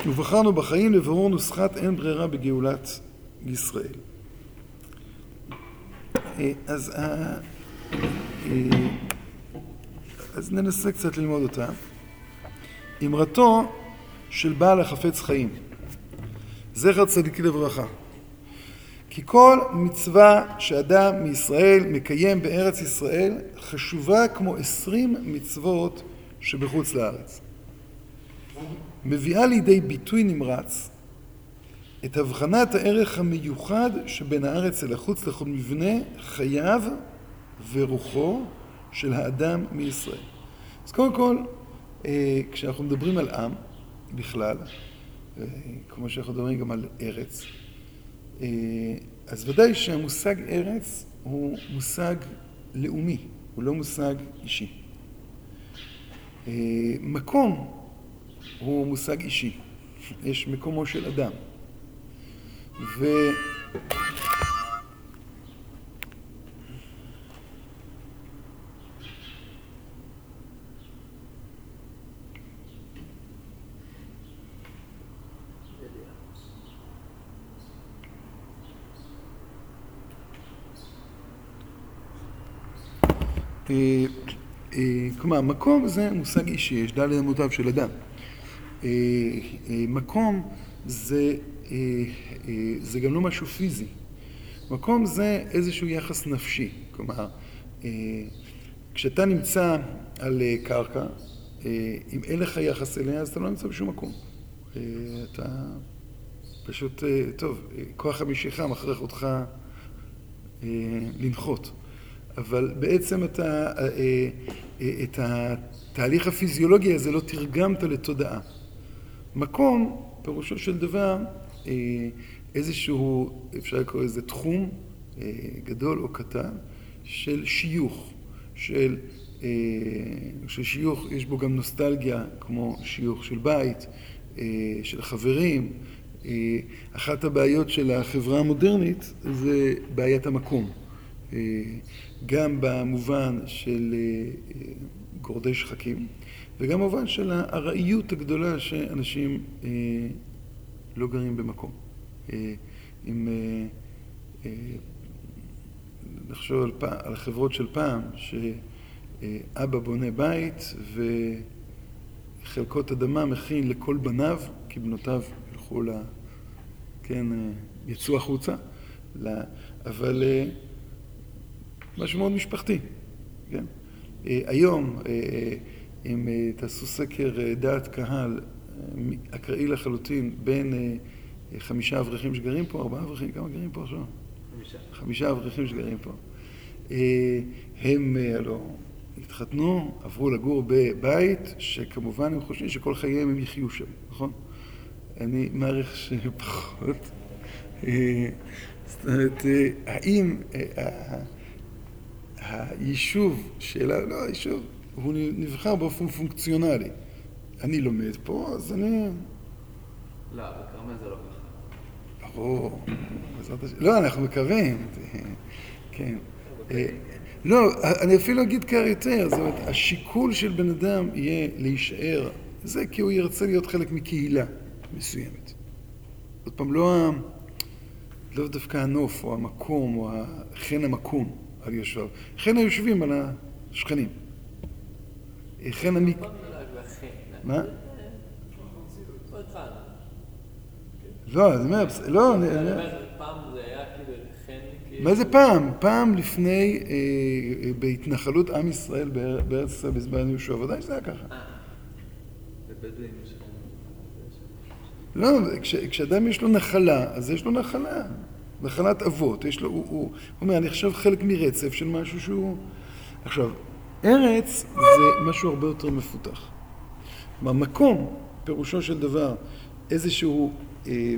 ובחרנו בחיים לברור נוסחת אין ברירה בגאולת ישראל. אז, אז ננסה קצת ללמוד אותה. אמרתו של בעל החפץ חיים, זכר צדיק לברכה. כי כל מצווה שאדם מישראל מקיים בארץ ישראל חשובה כמו עשרים מצוות שבחוץ לארץ. מביאה לידי ביטוי נמרץ את הבחנת הערך המיוחד שבין הארץ אל החוץ לכל מבנה חייו ורוחו של האדם מישראל. אז קודם כל, אה, כשאנחנו מדברים על עם בכלל, אה, כמו שאנחנו מדברים גם על ארץ, אז ודאי שהמושג ארץ הוא מושג לאומי, הוא לא מושג אישי. מקום הוא מושג אישי, יש מקומו של אדם. ו... כלומר, מקום זה מושג אישי, יש דלת אמותיו של אדם. אה, מקום זה, זה גם לא משהו פיזי. מקום זה איזשהו יחס נפשי. כלומר, כשאתה נמצא על קרקע, אם אין לך יחס אליה, אז אתה לא נמצא בשום מקום. אתה פשוט, טוב, כוח המשיכה מכריח אותך לנחות. אבל בעצם אתה, אה, אה, את התהליך הפיזיולוגי הזה לא תרגמת לתודעה. מקום, פירושו של דבר, אה, איזשהו, אפשר לקרוא לזה תחום גדול או קטן, של שיוך, של, של שיוך, יש בו גם נוסטלגיה, כמו שיוך של בית, של חברים. אחת הבעיות של החברה המודרנית זה בעיית המקום. גם במובן של אה, גורדי שחקים, וגם במובן של הארעיות הגדולה שאנשים אה, לא גרים במקום. אה, אם נחשוב על, על החברות של פעם, שאבא בונה בית וחלקות אדמה מכין לכל בניו, כי בנותיו ילכו ל... כן, יצאו החוצה, אבל משהו מאוד משפחתי, כן? אה, היום, אה, אה, אם תעשו סקר דעת קהל אקראי לחלוטין בין חמישה אברכים שגרים פה, ארבעה אברכים, כמה גרים פה עכשיו? חמישה. חמישה אברכים שגרים פה. הם הלוא התחתנו, עברו לגור בבית, שכמובן הם חושבים שכל חייהם הם יחיו שם, נכון? אני מעריך שפחות. זאת אומרת, האם היישוב של ה... לא, היישוב, הוא נבחר באופן פונקציונלי. אני לומד פה, אז אני... לא, בכרמל זה לא ככה. ברור. בעזרת השם. לא, אנחנו מקווים. כן. אה, לא, אני אפילו אגיד קר יותר, זאת אומרת, השיקול של בן אדם יהיה להישאר, זה כי הוא ירצה להיות חלק מקהילה מסוימת. עוד פעם, לא, לא דווקא הנוף או המקום או חן המקום על יושביו, חן היושבים על השכנים. חן המק... מה? לא. לא, אני אומר, לא, אני אומר... פעם זה היה כאילו חן, כאילו... מה זה פעם? פעם לפני, אה, אה, בהתנחלות עם ישראל באר- בארץ ישראל בזמן יהושע, ודאי שזה היה ככה. לך... לא, כש, כשאדם יש לו נחלה, אז יש לו נחלה. נחלת אבות, יש לו, הוא, הוא, הוא אומר, אני עכשיו חלק מרצף של משהו שהוא... עכשיו, ארץ זה משהו הרבה יותר מפותח. כלומר, מקום, פירושו של דבר, איזשהו אה,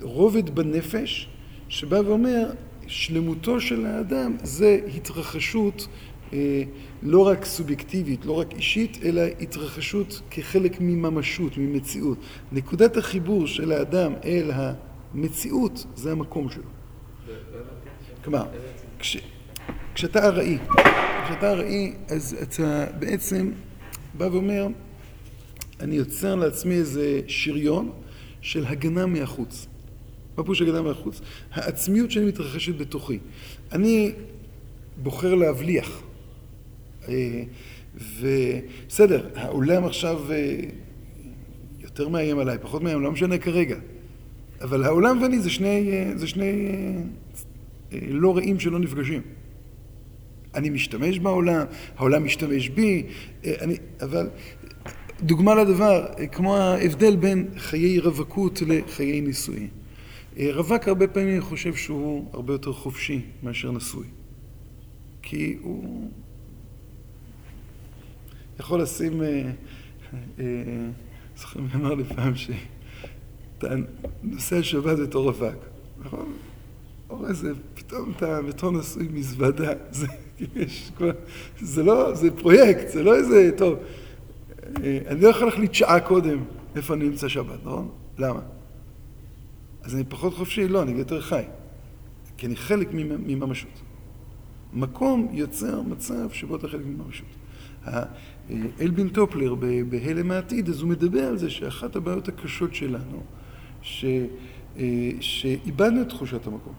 רובד בנפש, שבא ואומר, שלמותו של האדם זה התרחשות אה, לא רק סובייקטיבית, לא רק אישית, אלא התרחשות כחלק מממשות, ממציאות. נקודת החיבור של האדם אל המציאות זה המקום שלו. כלומר, כש, כשאתה ארעי, כשאתה ארעי, אז אתה בעצם בא ואומר, אני יוצר לעצמי איזה שריון של הגנה מהחוץ. מה פירוש הגנה מהחוץ? העצמיות שלי מתרחשת בתוכי. אני בוחר להבליח. אה, ובסדר, העולם עכשיו אה, יותר מאיים עליי, פחות מאיים, לא משנה כרגע. אבל העולם ואני זה שני, אה, זה שני אה, אה, לא רעים שלא נפגשים. אני משתמש בעולם, העולם משתמש בי, אני, אבל דוגמה לדבר, כמו ההבדל בין חיי רווקות לחיי נישואין. אה, רווק הרבה פעמים חושב שהוא הרבה יותר חופשי מאשר נשוי. כי הוא יכול לשים, זוכרים אמר לי פעם שאתה נוסע שבת בתור רווק, נכון? או איזה, פתאום אתה בתור נשוי מזוודה, זה, יש כבר, זה לא, זה פרויקט, זה לא איזה, טוב, אה, אני לא יכול להחליט שעה קודם איפה אני נמצא שבת, נכון? למה? אז אני פחות חופשי? לא, אני יותר חי. כי אני חלק ממ- מממשות. מקום יוצר מצב שבו אתה חלק מממשות. אה, אלבין טופלר בהלם העתיד, אז הוא מדבר על זה שאחת הבעיות הקשות שלנו, ש- אה, שאיבדנו את תחושת המקום.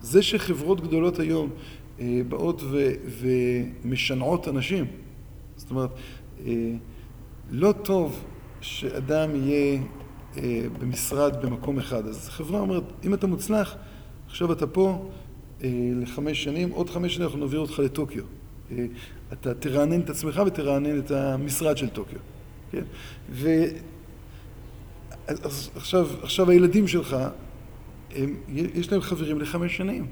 זה שחברות גדולות היום אה, באות ו- ומשנעות אנשים, זאת אומרת, אה, לא טוב שאדם יהיה במשרד במקום אחד. אז חברה אומרת, אם אתה מוצלח, עכשיו אתה פה לחמש שנים, עוד חמש שנים אנחנו נעביר אותך לטוקיו. אתה תרענן את עצמך ותרענן את המשרד של טוקיו. כן? אז, עכשיו, עכשיו הילדים שלך, הם, יש להם חברים לחמש שנים.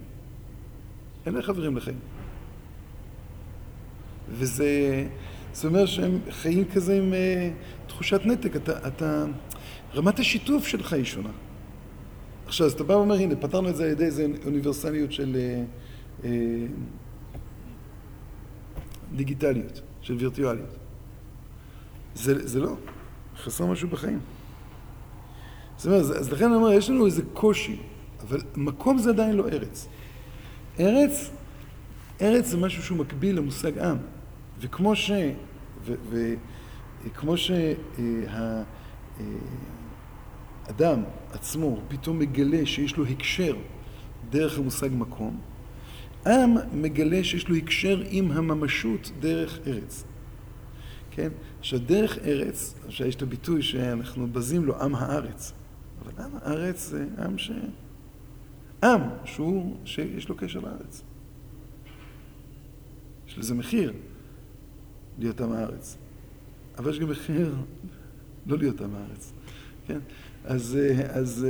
אין להם חברים לחיים. וזה זה אומר שהם חיים כזה עם uh, תחושת נתק. אתה, אתה, רמת השיתוף שלך היא שונה. עכשיו, אז אתה בא ואומר, הנה, פתרנו את זה על ידי איזו אוניברסליות של uh, uh, דיגיטליות, של וירטואליות. זה, זה לא, חסר משהו בחיים. זאת אומרת, אז לכן אני אומר, יש לנו איזה קושי, אבל מקום זה עדיין לא ארץ. ארץ, ארץ זה משהו שהוא מקביל למושג עם. וכמו ש... ו, ו, כמו שהאדם עצמו פתאום מגלה שיש לו הקשר דרך המושג מקום, עם מגלה שיש לו הקשר עם הממשות דרך ארץ. כן? עכשיו, דרך ארץ, עכשיו יש את הביטוי שאנחנו בזים לו, עם הארץ. אבל עם הארץ זה עם ש... עם שהוא, שיש לו קשר לארץ. יש לזה מחיר, להיות עם הארץ. אבל יש גם מחיר לא להיות עם הארץ. כן? אז, אז,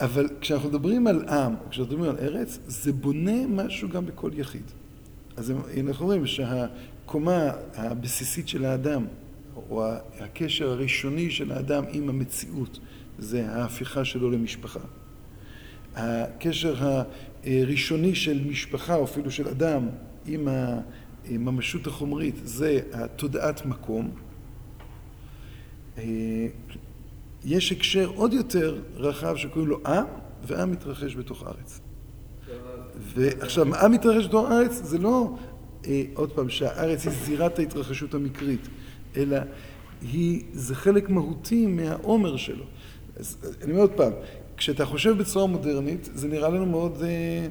אבל כשאנחנו מדברים על עם, כשאנחנו מדברים על ארץ, זה בונה משהו גם בכל יחיד. אז אנחנו רואים שהקומה הבסיסית של האדם, או הקשר הראשוני של האדם עם המציאות, זה ההפיכה שלו למשפחה. הקשר הראשוני של משפחה, או אפילו של אדם, עם הממשות החומרית, זה התודעת מקום. יש הקשר עוד יותר רחב שקוראים לו עם, ועם מתרחש בתוך הארץ. ועכשיו, עם מתרחש בתוך הארץ זה לא, אה, עוד פעם, שהארץ היא זירת ההתרחשות המקרית, אלא היא, זה חלק מהותי מהעומר שלו. אז אני אומר עוד פעם, כשאתה חושב בצורה מודרנית, זה נראה לנו מאוד, אה,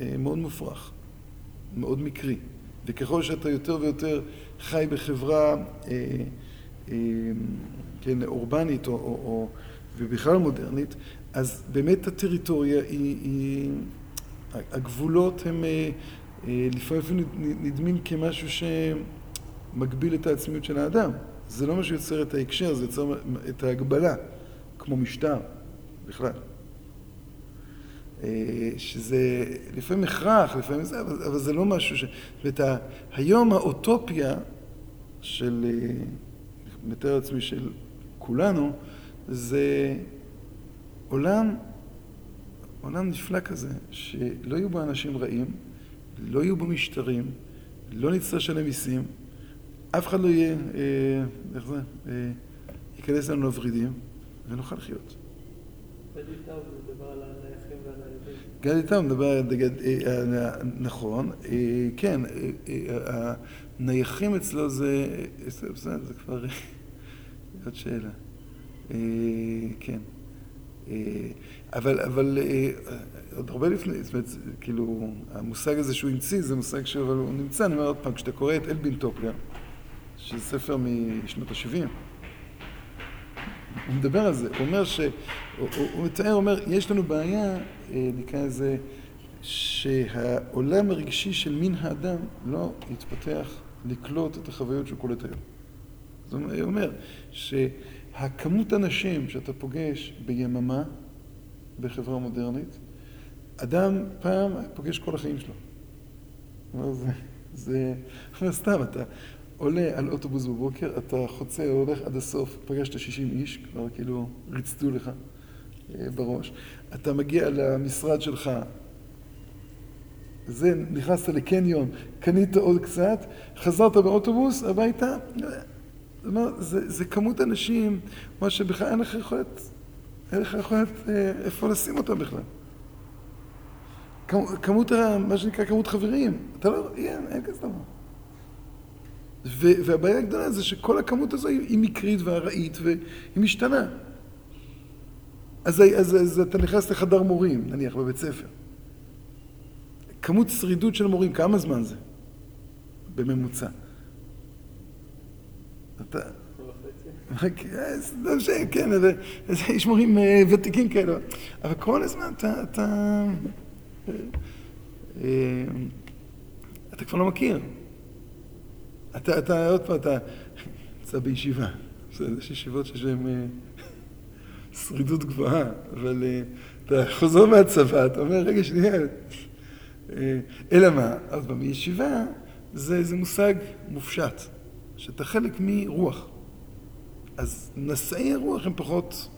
אה, מאוד מופרך, מאוד מקרי. וככל שאתה יותר ויותר חי בחברה אה, אה, כן, אורבנית או, או, או, ובכלל מודרנית, אז באמת הטריטוריה היא, היא הגבולות הם אה, אה, לפעמים נדמים כמשהו שמגביל את העצמיות של האדם. זה לא מה שיוצר את ההקשר, זה יוצר את ההגבלה, כמו משטר בכלל. אה, שזה לפעמים הכרח, לפעמים זה, אבל, אבל זה לא משהו ש... זאת אומרת, היום האוטופיה של, מתאר לעצמי של כולנו, זה עולם, עולם נפלא כזה, שלא יהיו בו אנשים רעים, לא יהיו בו משטרים, לא נצטרך לשלם מיסים, אף אחד לא יהיה, אה, איך זה, אה, ייכנס לנו לוורידים, ונוכל לחיות. גדי טאו מדבר על אה, נכון, אה, כן, אה, הנייחים אצלו זה, זה כבר עוד שאלה. כן. אבל, אבל עוד הרבה לפני, זאת אומרת, כאילו, המושג הזה שהוא המציא זה מושג שהוא נמצא, אני אומר עוד פעם, כשאתה קורא את אלבין טופלר, שזה ספר משנות ה-70, הוא מדבר על זה, הוא אומר ש... הוא, הוא מתאר, הוא אומר, יש לנו בעיה, אה, נקרא לזה, שהעולם הרגשי של מין האדם לא יתפתח לקלוט את החוויות שהוא קולט היום. זאת הוא אומר שהכמות אנשים שאתה פוגש ביממה בחברה מודרנית, אדם פעם פוגש כל החיים שלו. זה, זה, זה סתם, אתה, עולה על אוטובוס בבוקר, אתה חוצה, הולך עד הסוף, פגשת 60 איש, כבר כאילו ריצדו לך אה, בראש. אתה מגיע למשרד שלך, זה, נכנסת לקניון, קנית עוד קצת, חזרת באוטובוס הביתה, זאת אומרת, זה, זה כמות אנשים, מה שבכלל אין לך יכולת, אין לך יכולת אה, איפה לשים אותם בכלל. כמות, מה שנקרא כמות חברים, אתה לא, אין, אין כזה דבר. והבעיה הגדולה זה שכל הכמות הזו היא מקרית וארעית והיא משתנה. אז, אז, אז אתה נכנס לחדר מורים, נניח בבית ספר. כמות שרידות של מורים, כמה זמן זה? בממוצע. אתה... לא כן, יש מורים אה, ותיקים כאלה, אבל כל הזמן אתה, אתה, אה, אתה כבר לא מכיר. אתה, אתה, עוד פעם, אתה נמצא בישיבה. יש ישיבות שיש להן אה, שרידות גבוהה, אבל אה, אתה חוזר מהצבא, אתה אומר, רגע, שנייה. אה, אלא מה? עוד פעם, ישיבה זה, זה מושג מופשט, שאתה חלק מרוח. אז נשאי הרוח הם פחות,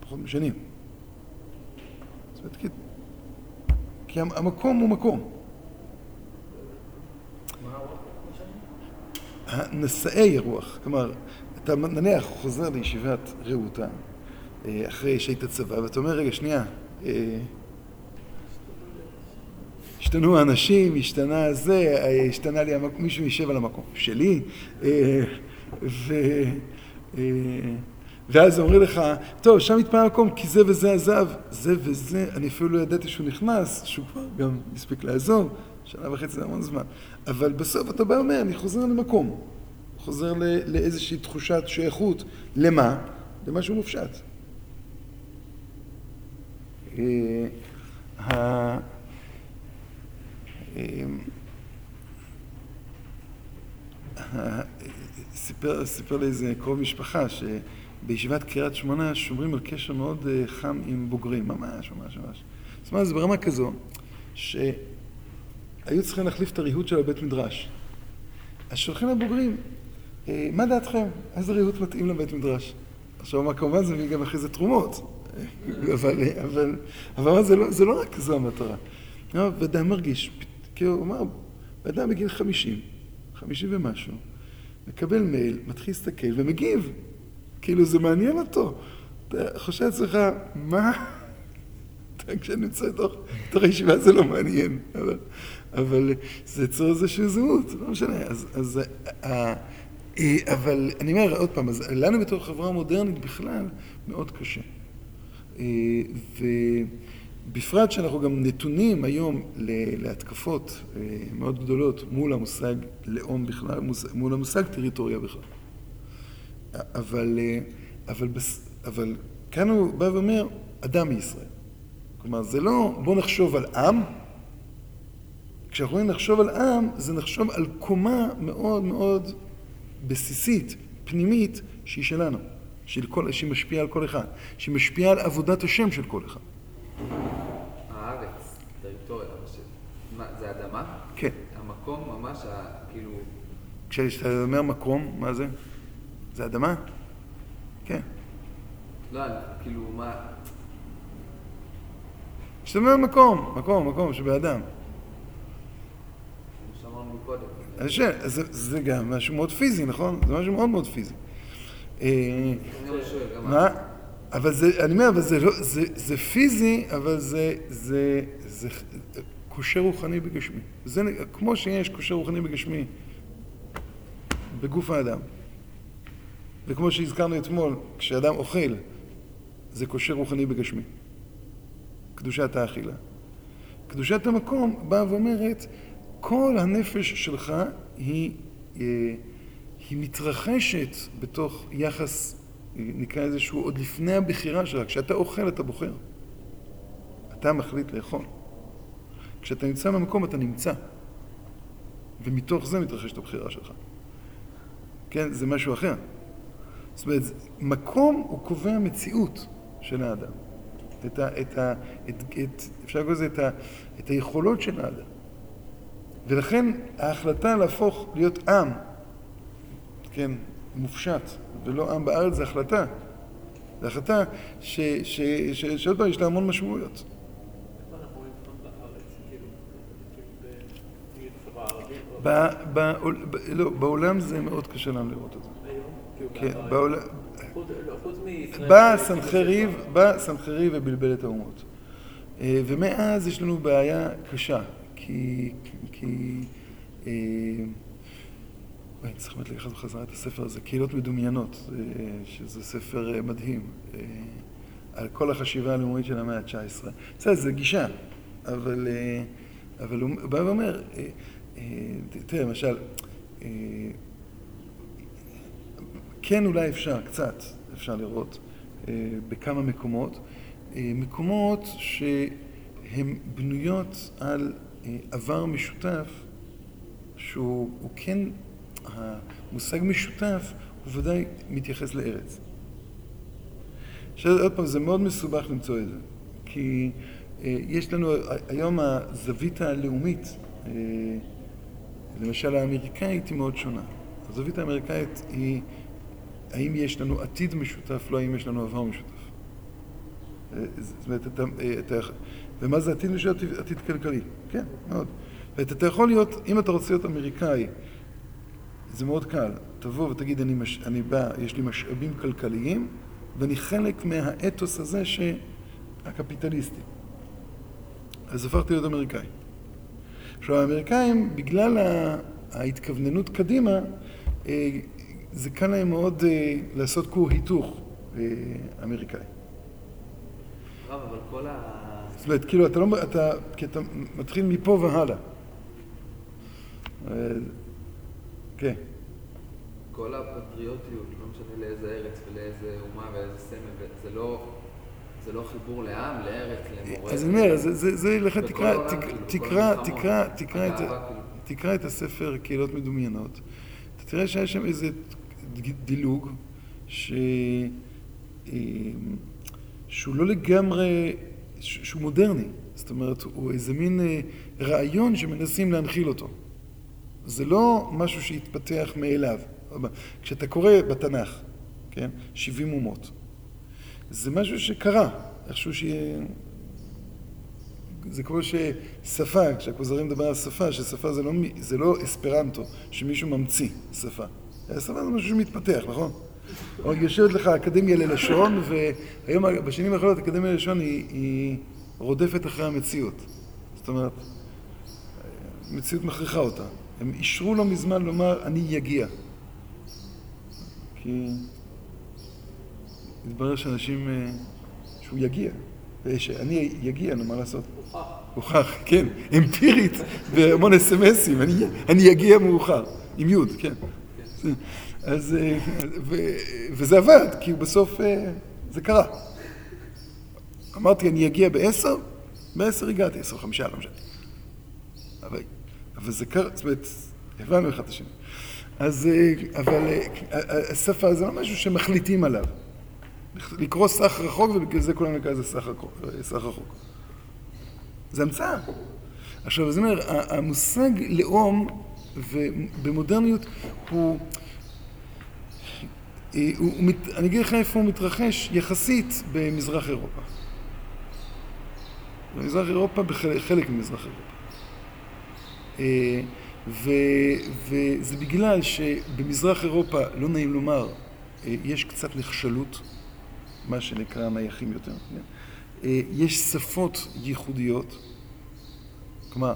פחות משנים. זאת אומרת, כי המקום הוא מקום. נשאי רוח. כלומר, אתה נניח חוזר לישיבת רעותה, אה, אחרי שהיית צבא, ואתה אומר, רגע, שנייה, אה, השתנו האנשים, השתנה זה, אה, השתנה לי המקום, מישהו יישב על המקום שלי, ו... ואז אומרים לך, טוב, שם התפנה המקום כי זה וזה עזב, זה וזה, אני אפילו לא ידעתי שהוא נכנס, שהוא כבר גם הספיק לעזוב, שנה וחצי זה המון זמן. אבל בסוף אתה בא ואומר, אני חוזר למקום. חוזר לאיזושהי תחושת שייכות. למה? למשהו מופשט. אה, אה, סיפר, סיפר לי איזה קרוב משפחה שבישיבת קריית שמונה שומרים על קשר מאוד אה, חם עם בוגרים, ממש ממש ממש. זאת אומרת, זה ברמה כזו, ש... היו צריכים להחליף את הריהוט של הבית מדרש. אז שולחים לבוגרים, אה, מה דעתכם? איזה ריהוט מתאים לבית מדרש? עכשיו, מה כמובן זה מביא גם אחרי זה תרומות, אבל, אבל, אבל זה, לא, זה לא רק זו המטרה. ואדם מרגיש, כאילו, הוא אמר, אדם בגיל חמישים, חמישים ומשהו, מקבל מייל, מתחיל להסתכל ומגיב. כאילו זה מעניין אותו. אתה חושב לעצמך, מה? כשאני נמצא בתוך הישיבה זה לא מעניין, אבל, אבל זה יצור איזושהי זהות, לא משנה. אז, אז, אה, אה, אבל אני אומר עוד פעם, אז לנו בתור חברה מודרנית בכלל מאוד קשה. אה, ובפרט שאנחנו גם נתונים היום להתקפות מאוד גדולות מול המושג לאום בכלל, מול המושג טריטוריה בכלל. אבל, אבל, אבל כאן הוא בא ואומר, אדם מישראל. כלומר, זה לא בוא נחשוב על עם, כשאנחנו אומרים לחשוב על עם, זה נחשוב על קומה מאוד מאוד בסיסית, פנימית, שהיא שלנו, של כל, שהיא משפיעה על כל אחד, שהיא משפיעה על עבודת השם של כל אחד. הארץ, טריטוריה, מה. מה, זה אדמה? כן. המקום ממש, כאילו... כשאתה אומר מקום, מה זה? זה אדמה? כן. לא, כאילו, מה... כשאתה אומר מקום, מקום, מקום שבאדם. קודם. אני חושב, זה, זה גם משהו מאוד פיזי, נכון? זה משהו מאוד מאוד פיזי. אה, גם... מה? אבל זה, אני אומר, אבל זה לא, זה, זה פיזי, אבל זה, זה, זה, קושר רוחני בגשמי. זה כמו שיש קושר רוחני בגשמי בגוף האדם. וכמו שהזכרנו אתמול, כשאדם אוכל, זה קושר רוחני בגשמי. קדושת האכילה. קדושת המקום באה ואומרת, כל הנפש שלך היא, אה, היא מתרחשת בתוך יחס, אה, נקרא לזה שהוא עוד לפני הבחירה שלך. כשאתה אוכל אתה בוחר. אתה מחליט לאכול. כשאתה נמצא במקום אתה נמצא. ומתוך זה מתרחשת הבחירה שלך. כן, זה משהו אחר. זאת אומרת, מקום הוא קובע מציאות של האדם. את ה, את ה, את, את, אפשר לקרוא לזה את, את היכולות של האדם. ולכן ההחלטה להפוך להיות עם, כן, מופשט, ולא עם בארץ, זו החלטה. זו החלטה שעוד פעם יש לה המון משמעויות. ב- ב, לא, בעולם זה מאוד קשה לנו לראות את זה. כן, בעולם... בא סנחריב. בא סנחריב ובלבל את האומות. אה, ומאז יש לנו בעיה קשה, כי... כי אה, אני צריך באמת לקחת בחזרה את הספר הזה, קהילות מדומיינות, אה, שזה ספר אה, מדהים, אה, על כל החשיבה הלאומית של המאה ה-19. בסדר, זה גישה, אבל, אה, אבל הוא בא ואומר, אה, אה, תראה, למשל, אה, כן אולי אפשר, קצת אפשר לראות אה, בכמה מקומות, אה, מקומות שהן בנויות על עבר משותף, שהוא הוא כן, המושג משותף הוא ודאי מתייחס לארץ. עכשיו עוד פעם, זה מאוד מסובך למצוא את זה, כי אה, יש לנו היום הזווית הלאומית, אה, למשל האמריקאית היא מאוד שונה. הזווית האמריקאית היא האם יש לנו עתיד משותף, לא האם יש לנו עבר משותף. אה, זאת אומרת, אתה, אה, אתה, ומה זה עתיד משותף? עתיד- עתיד כלכלי. כן, מאוד. ואתה יכול להיות, אם אתה רוצה להיות אמריקאי, זה מאוד קל. תבוא ותגיד, אני, מש, אני בא, יש לי משאבים כלכליים, ואני חלק מהאתוס הזה שהקפיטליסטי. אז הפכתי להיות אמריקאי. עכשיו, האמריקאים, בגלל ההתכווננות קדימה, אה, זה קל להם מאוד אה, לעשות כור היתוך אה, אמריקאי. רב, אבל כל ה... זאת אומרת, כאילו, אתה לא... אתה, כי אתה מתחיל מפה והלאה. אה, כן. כל הפטריוטיות, לא משנה לאיזה ארץ ולאיזה אומה ואיזה סמל, זה לא... זה לא חיבור לעם, לארץ, למורה. אז אני אומר, זה, לך תקרא, כאילו, תקרא. תקרא, תקרא את, כאילו. תקרא את הספר קהילות מדומיינות. אתה תראה שהיה שם איזה דילוג, ש... אה, שהוא לא לגמרי, שהוא מודרני. זאת אומרת, הוא איזה מין אה, רעיון שמנסים להנחיל אותו. זה לא משהו שהתפתח מאליו. כשאתה קורא בתנ"ך, כן, 70 אומות, זה משהו שקרה, איכשהו שיהיה... זה כמו ששפה, כשהכוזרים מדבר על שפה, ששפה זה לא, זה לא אספרנטו, שמישהו ממציא שפה. שפה זה משהו שמתפתח, נכון? יושבת לך אקדמיה ללשון, והיום, בשנים האחרונות, אקדמיה ללשון היא, היא רודפת אחרי המציאות. זאת אומרת, המציאות מכריחה אותה. הם אישרו לו מזמן לומר, אני יגיע. כי התברר שאנשים, אה, שהוא יגיע. שאני אגיע, נו, מה לעשות? הוכח. הוכח, כן, אמפירית, בהמון אני, אני אגיע מאוחר, עם יוד, כן. אז, אה, ו, וזה עבד, כי בסוף אה, זה קרה. אמרתי, אני אגיע בעשר, בעשר הגעתי, עשר חמישה, לא משנה. אבל, אבל זה קרה, זאת אומרת, הבנו אחד את השני. אז, אה, אבל השפה זה לא משהו שמחליטים עליו. לקרוא סך רחוק, ובגלל זה כולם נקרא לזה סך רחוק. זה המצאה. עכשיו, זאת אומרת, המושג לאום במודרניות הוא... הוא, הוא, אני אגיד לך איפה הוא מתרחש, יחסית במזרח אירופה. במזרח אירופה, בחלק ממזרח אירופה. אה, ו, וזה בגלל שבמזרח אירופה, לא נעים לומר, אה, יש קצת נחשלות, מה שנקרא נייחים יותר. כן? אה, יש שפות ייחודיות, כלומר,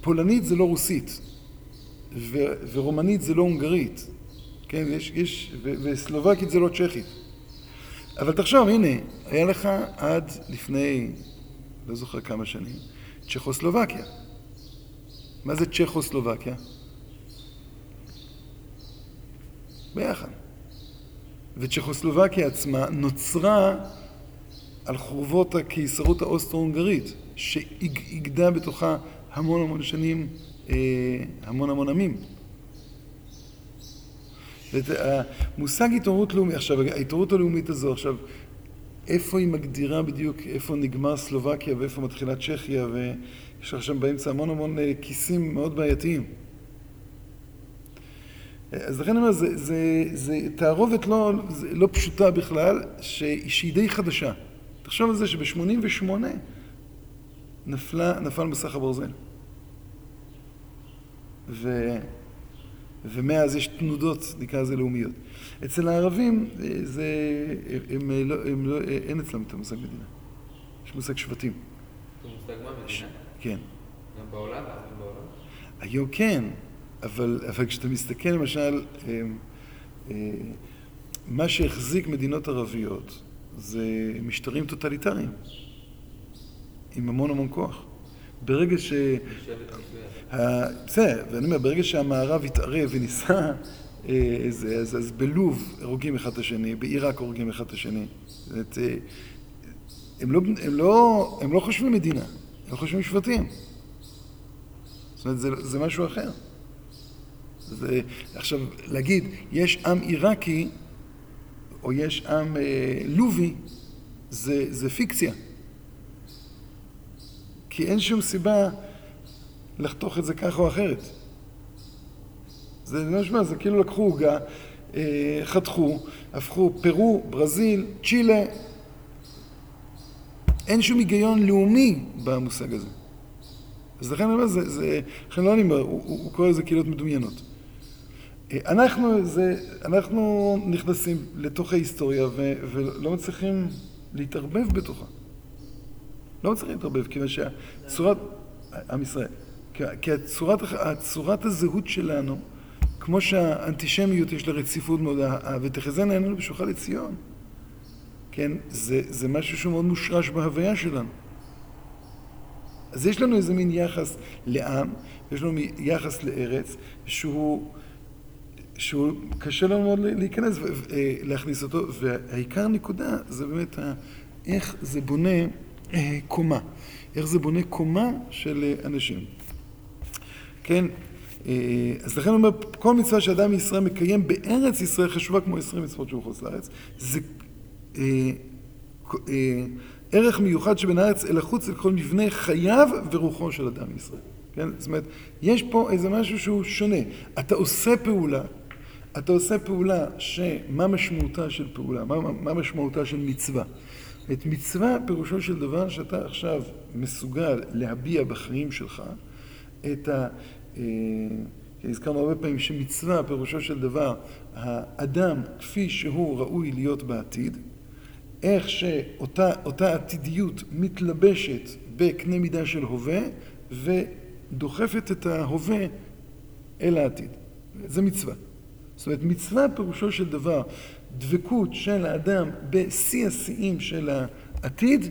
פולנית זה לא רוסית, ו- ורומנית זה לא הונגרית, כן, יש, יש, וסלובקית זה לא צ'כית. אבל תחשוב, הנה, היה לך עד לפני, לא זוכר כמה שנים, צ'כוסלובקיה. מה זה צ'כוסלובקיה? ביחד. וצ'כוסלובקיה עצמה נוצרה על חורבות הקיסרות האוסטרו-הונגרית, שאיגדה בתוכה המון המון שנים, אה, המון המון עמים. המושג התעוררות לאומית, עכשיו ההתעוררות הלאומית הזו עכשיו, איפה היא מגדירה בדיוק איפה נגמר סלובקיה ואיפה מתחילה צ'כיה ויש לך שם באמצע המון המון אה, כיסים מאוד בעייתיים. אז לכן אני אומר, זו תערובת לא, לא פשוטה בכלל, שהיא די חדשה. תחשוב על זה שב-88 נפלה, נפל מסך הברזל. ו... ומאז יש תנודות, נקרא לזה לאומיות. אצל הערבים זה, הם, הם לא, הם לא, אין אצלם את המושג מדינה. יש מושג שבטים. זה מושג מה מדינה? כן. גם בעולם? בעולם? היום כן, אבל, אבל כשאתה מסתכל למשל, אה, אה, מה שהחזיק מדינות ערביות זה משטרים טוטליטריים, עם המון המון כוח. ברגע ש... בסדר, ואני אומר, ברגע שהמערב התערב וניסה, אה, זה, אז, אז בלוב הורגים אחד את השני, בעיראק הורגים אחד את השני. זאת אה, הם לא, הם, לא, הם לא חושבים מדינה, הם חושבים שבטים. זאת אומרת, זה, זה משהו אחר. זה, עכשיו, להגיד, יש עם עיראקי, או יש עם אה, לובי, זה, זה פיקציה. כי אין שום סיבה לחתוך את זה ככה או אחרת. זה לא נשמע, זה כאילו לקחו עוגה, אה, חתכו, הפכו פרו, ברזיל, צ'ילה. אין שום היגיון לאומי במושג הזה. אז לכן אני אומר, זה, זה, לכן לא אני אומר, הוא, הוא קורא לזה קהילות מדומיינות. אה, אנחנו, זה, אנחנו נכנסים לתוך ההיסטוריה ו, ולא מצליחים להתערבב בתוכה. לא מצליחים להתערבב, כיוון שהצורת, עם ישראל, כי הצורת, הצורת הזהות שלנו, כמו שהאנטישמיות יש לה רציפות מאוד, ותחזינה עינינו בשולחה לציון, כן, זה, זה משהו שהוא מאוד מושרש בהוויה שלנו. אז יש לנו איזה מין יחס לעם, יש לנו יחס לארץ, שהוא, שהוא קשה לנו מאוד להיכנס ולהכניס אותו, והעיקר נקודה זה באמת איך זה בונה אה, קומה, איך זה בונה קומה של אה, אנשים. כן, אה, אז לכן הוא אומר, כל מצווה שאדם מישראל מקיים בארץ ישראל חשובה כמו עשרים מצוות שהוא חוץ לארץ. זה אה, אה, ערך מיוחד שבין הארץ אל החוץ לכל מבנה חייו ורוחו של אדם מישראל. כן? זאת אומרת, יש פה איזה משהו שהוא שונה. אתה עושה פעולה, אתה עושה פעולה שמה משמעותה של פעולה, מה, מה משמעותה של מצווה. את מצווה פירושו של דבר שאתה עכשיו מסוגל להביע בחיים שלך את, ה, הזכרנו הרבה פעמים שמצווה, פירושו של דבר, האדם כפי שהוא ראוי להיות בעתיד, איך שאותה עתידיות מתלבשת בקנה מידה של הווה, ודוחפת את ההווה אל העתיד. זה מצווה. זאת אומרת, מצווה פירושו של דבר דבקות של האדם בשיא השיאים של העתיד,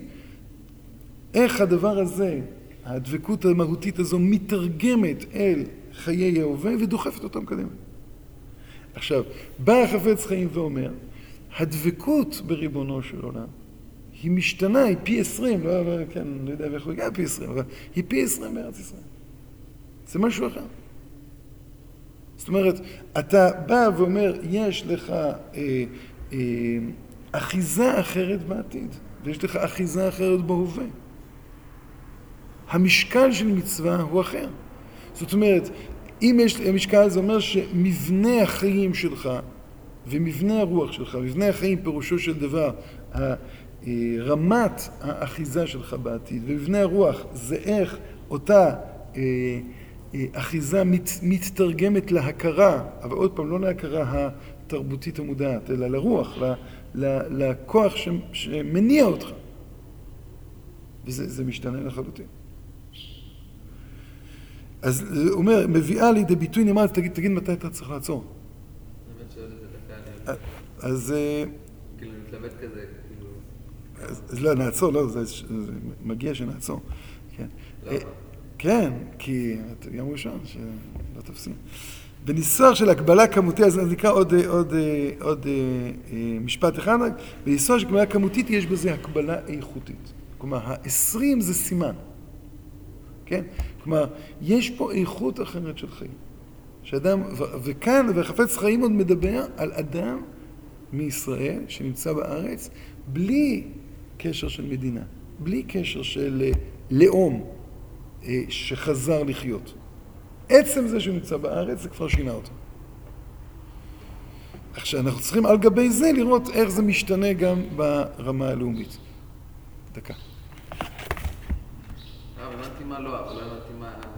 איך הדבר הזה, הדבקות המהותית הזו מתרגמת אל חיי ההווה ודוחפת אותם קדימה. עכשיו, בא החפץ חיים ואומר, הדבקות בריבונו של עולם היא משתנה, היא פי עשרים, לא, לא, כן, לא יודע איך הוא הגיע פי עשרים, אבל היא פי עשרים בארץ ישראל. זה משהו אחר. זאת אומרת, אתה בא ואומר, יש לך אה, אה, אחיזה אחרת בעתיד, ויש לך אחיזה אחרת בהווה. המשקל של מצווה הוא אחר. זאת אומרת, אם יש משקל, זה אומר שמבנה החיים שלך ומבנה הרוח שלך, מבנה החיים פירושו של דבר, רמת האחיזה שלך בעתיד, ומבנה הרוח זה איך אותה אה, אה, אחיזה מת, מתתרגמת להכרה, אבל עוד פעם, לא להכרה התרבותית המודעת, אלא לרוח, ל, ל, לכוח ש, שמניע אותך. וזה משתנה לחלוטין. אז הוא אומר, מביאה לידי ביטוי נאמר, תגיד, תגיד מתי אתה צריך לעצור. אז... אה, כאילו, מתלבט כזה, כאילו... אז לא, נעצור, לא, זה מגיע שנעצור. כן. למה? אה, כן, כי יום ראשון, שלא תופסים. בניסוח של הקבלה כמותית, אז נקרא עוד, עוד, עוד משפט אחד, בניסוח של הקבלה כמותית יש בזה הקבלה איכותית. כלומר, ה-20 זה סימן. כן? כלומר, יש פה איכות אחרת של חיים. שאדם, וכאן, וחפץ חיים עוד מדבר על אדם מישראל שנמצא בארץ בלי קשר של מדינה, בלי קשר של אה, לאום אה, שחזר לחיות. עצם זה שהוא נמצא בארץ זה כבר שינה אותו. עכשיו, אנחנו צריכים על גבי זה לראות איך זה משתנה גם ברמה הלאומית. דקה. הבנתי מה לא, אבל לא הבנתי מה...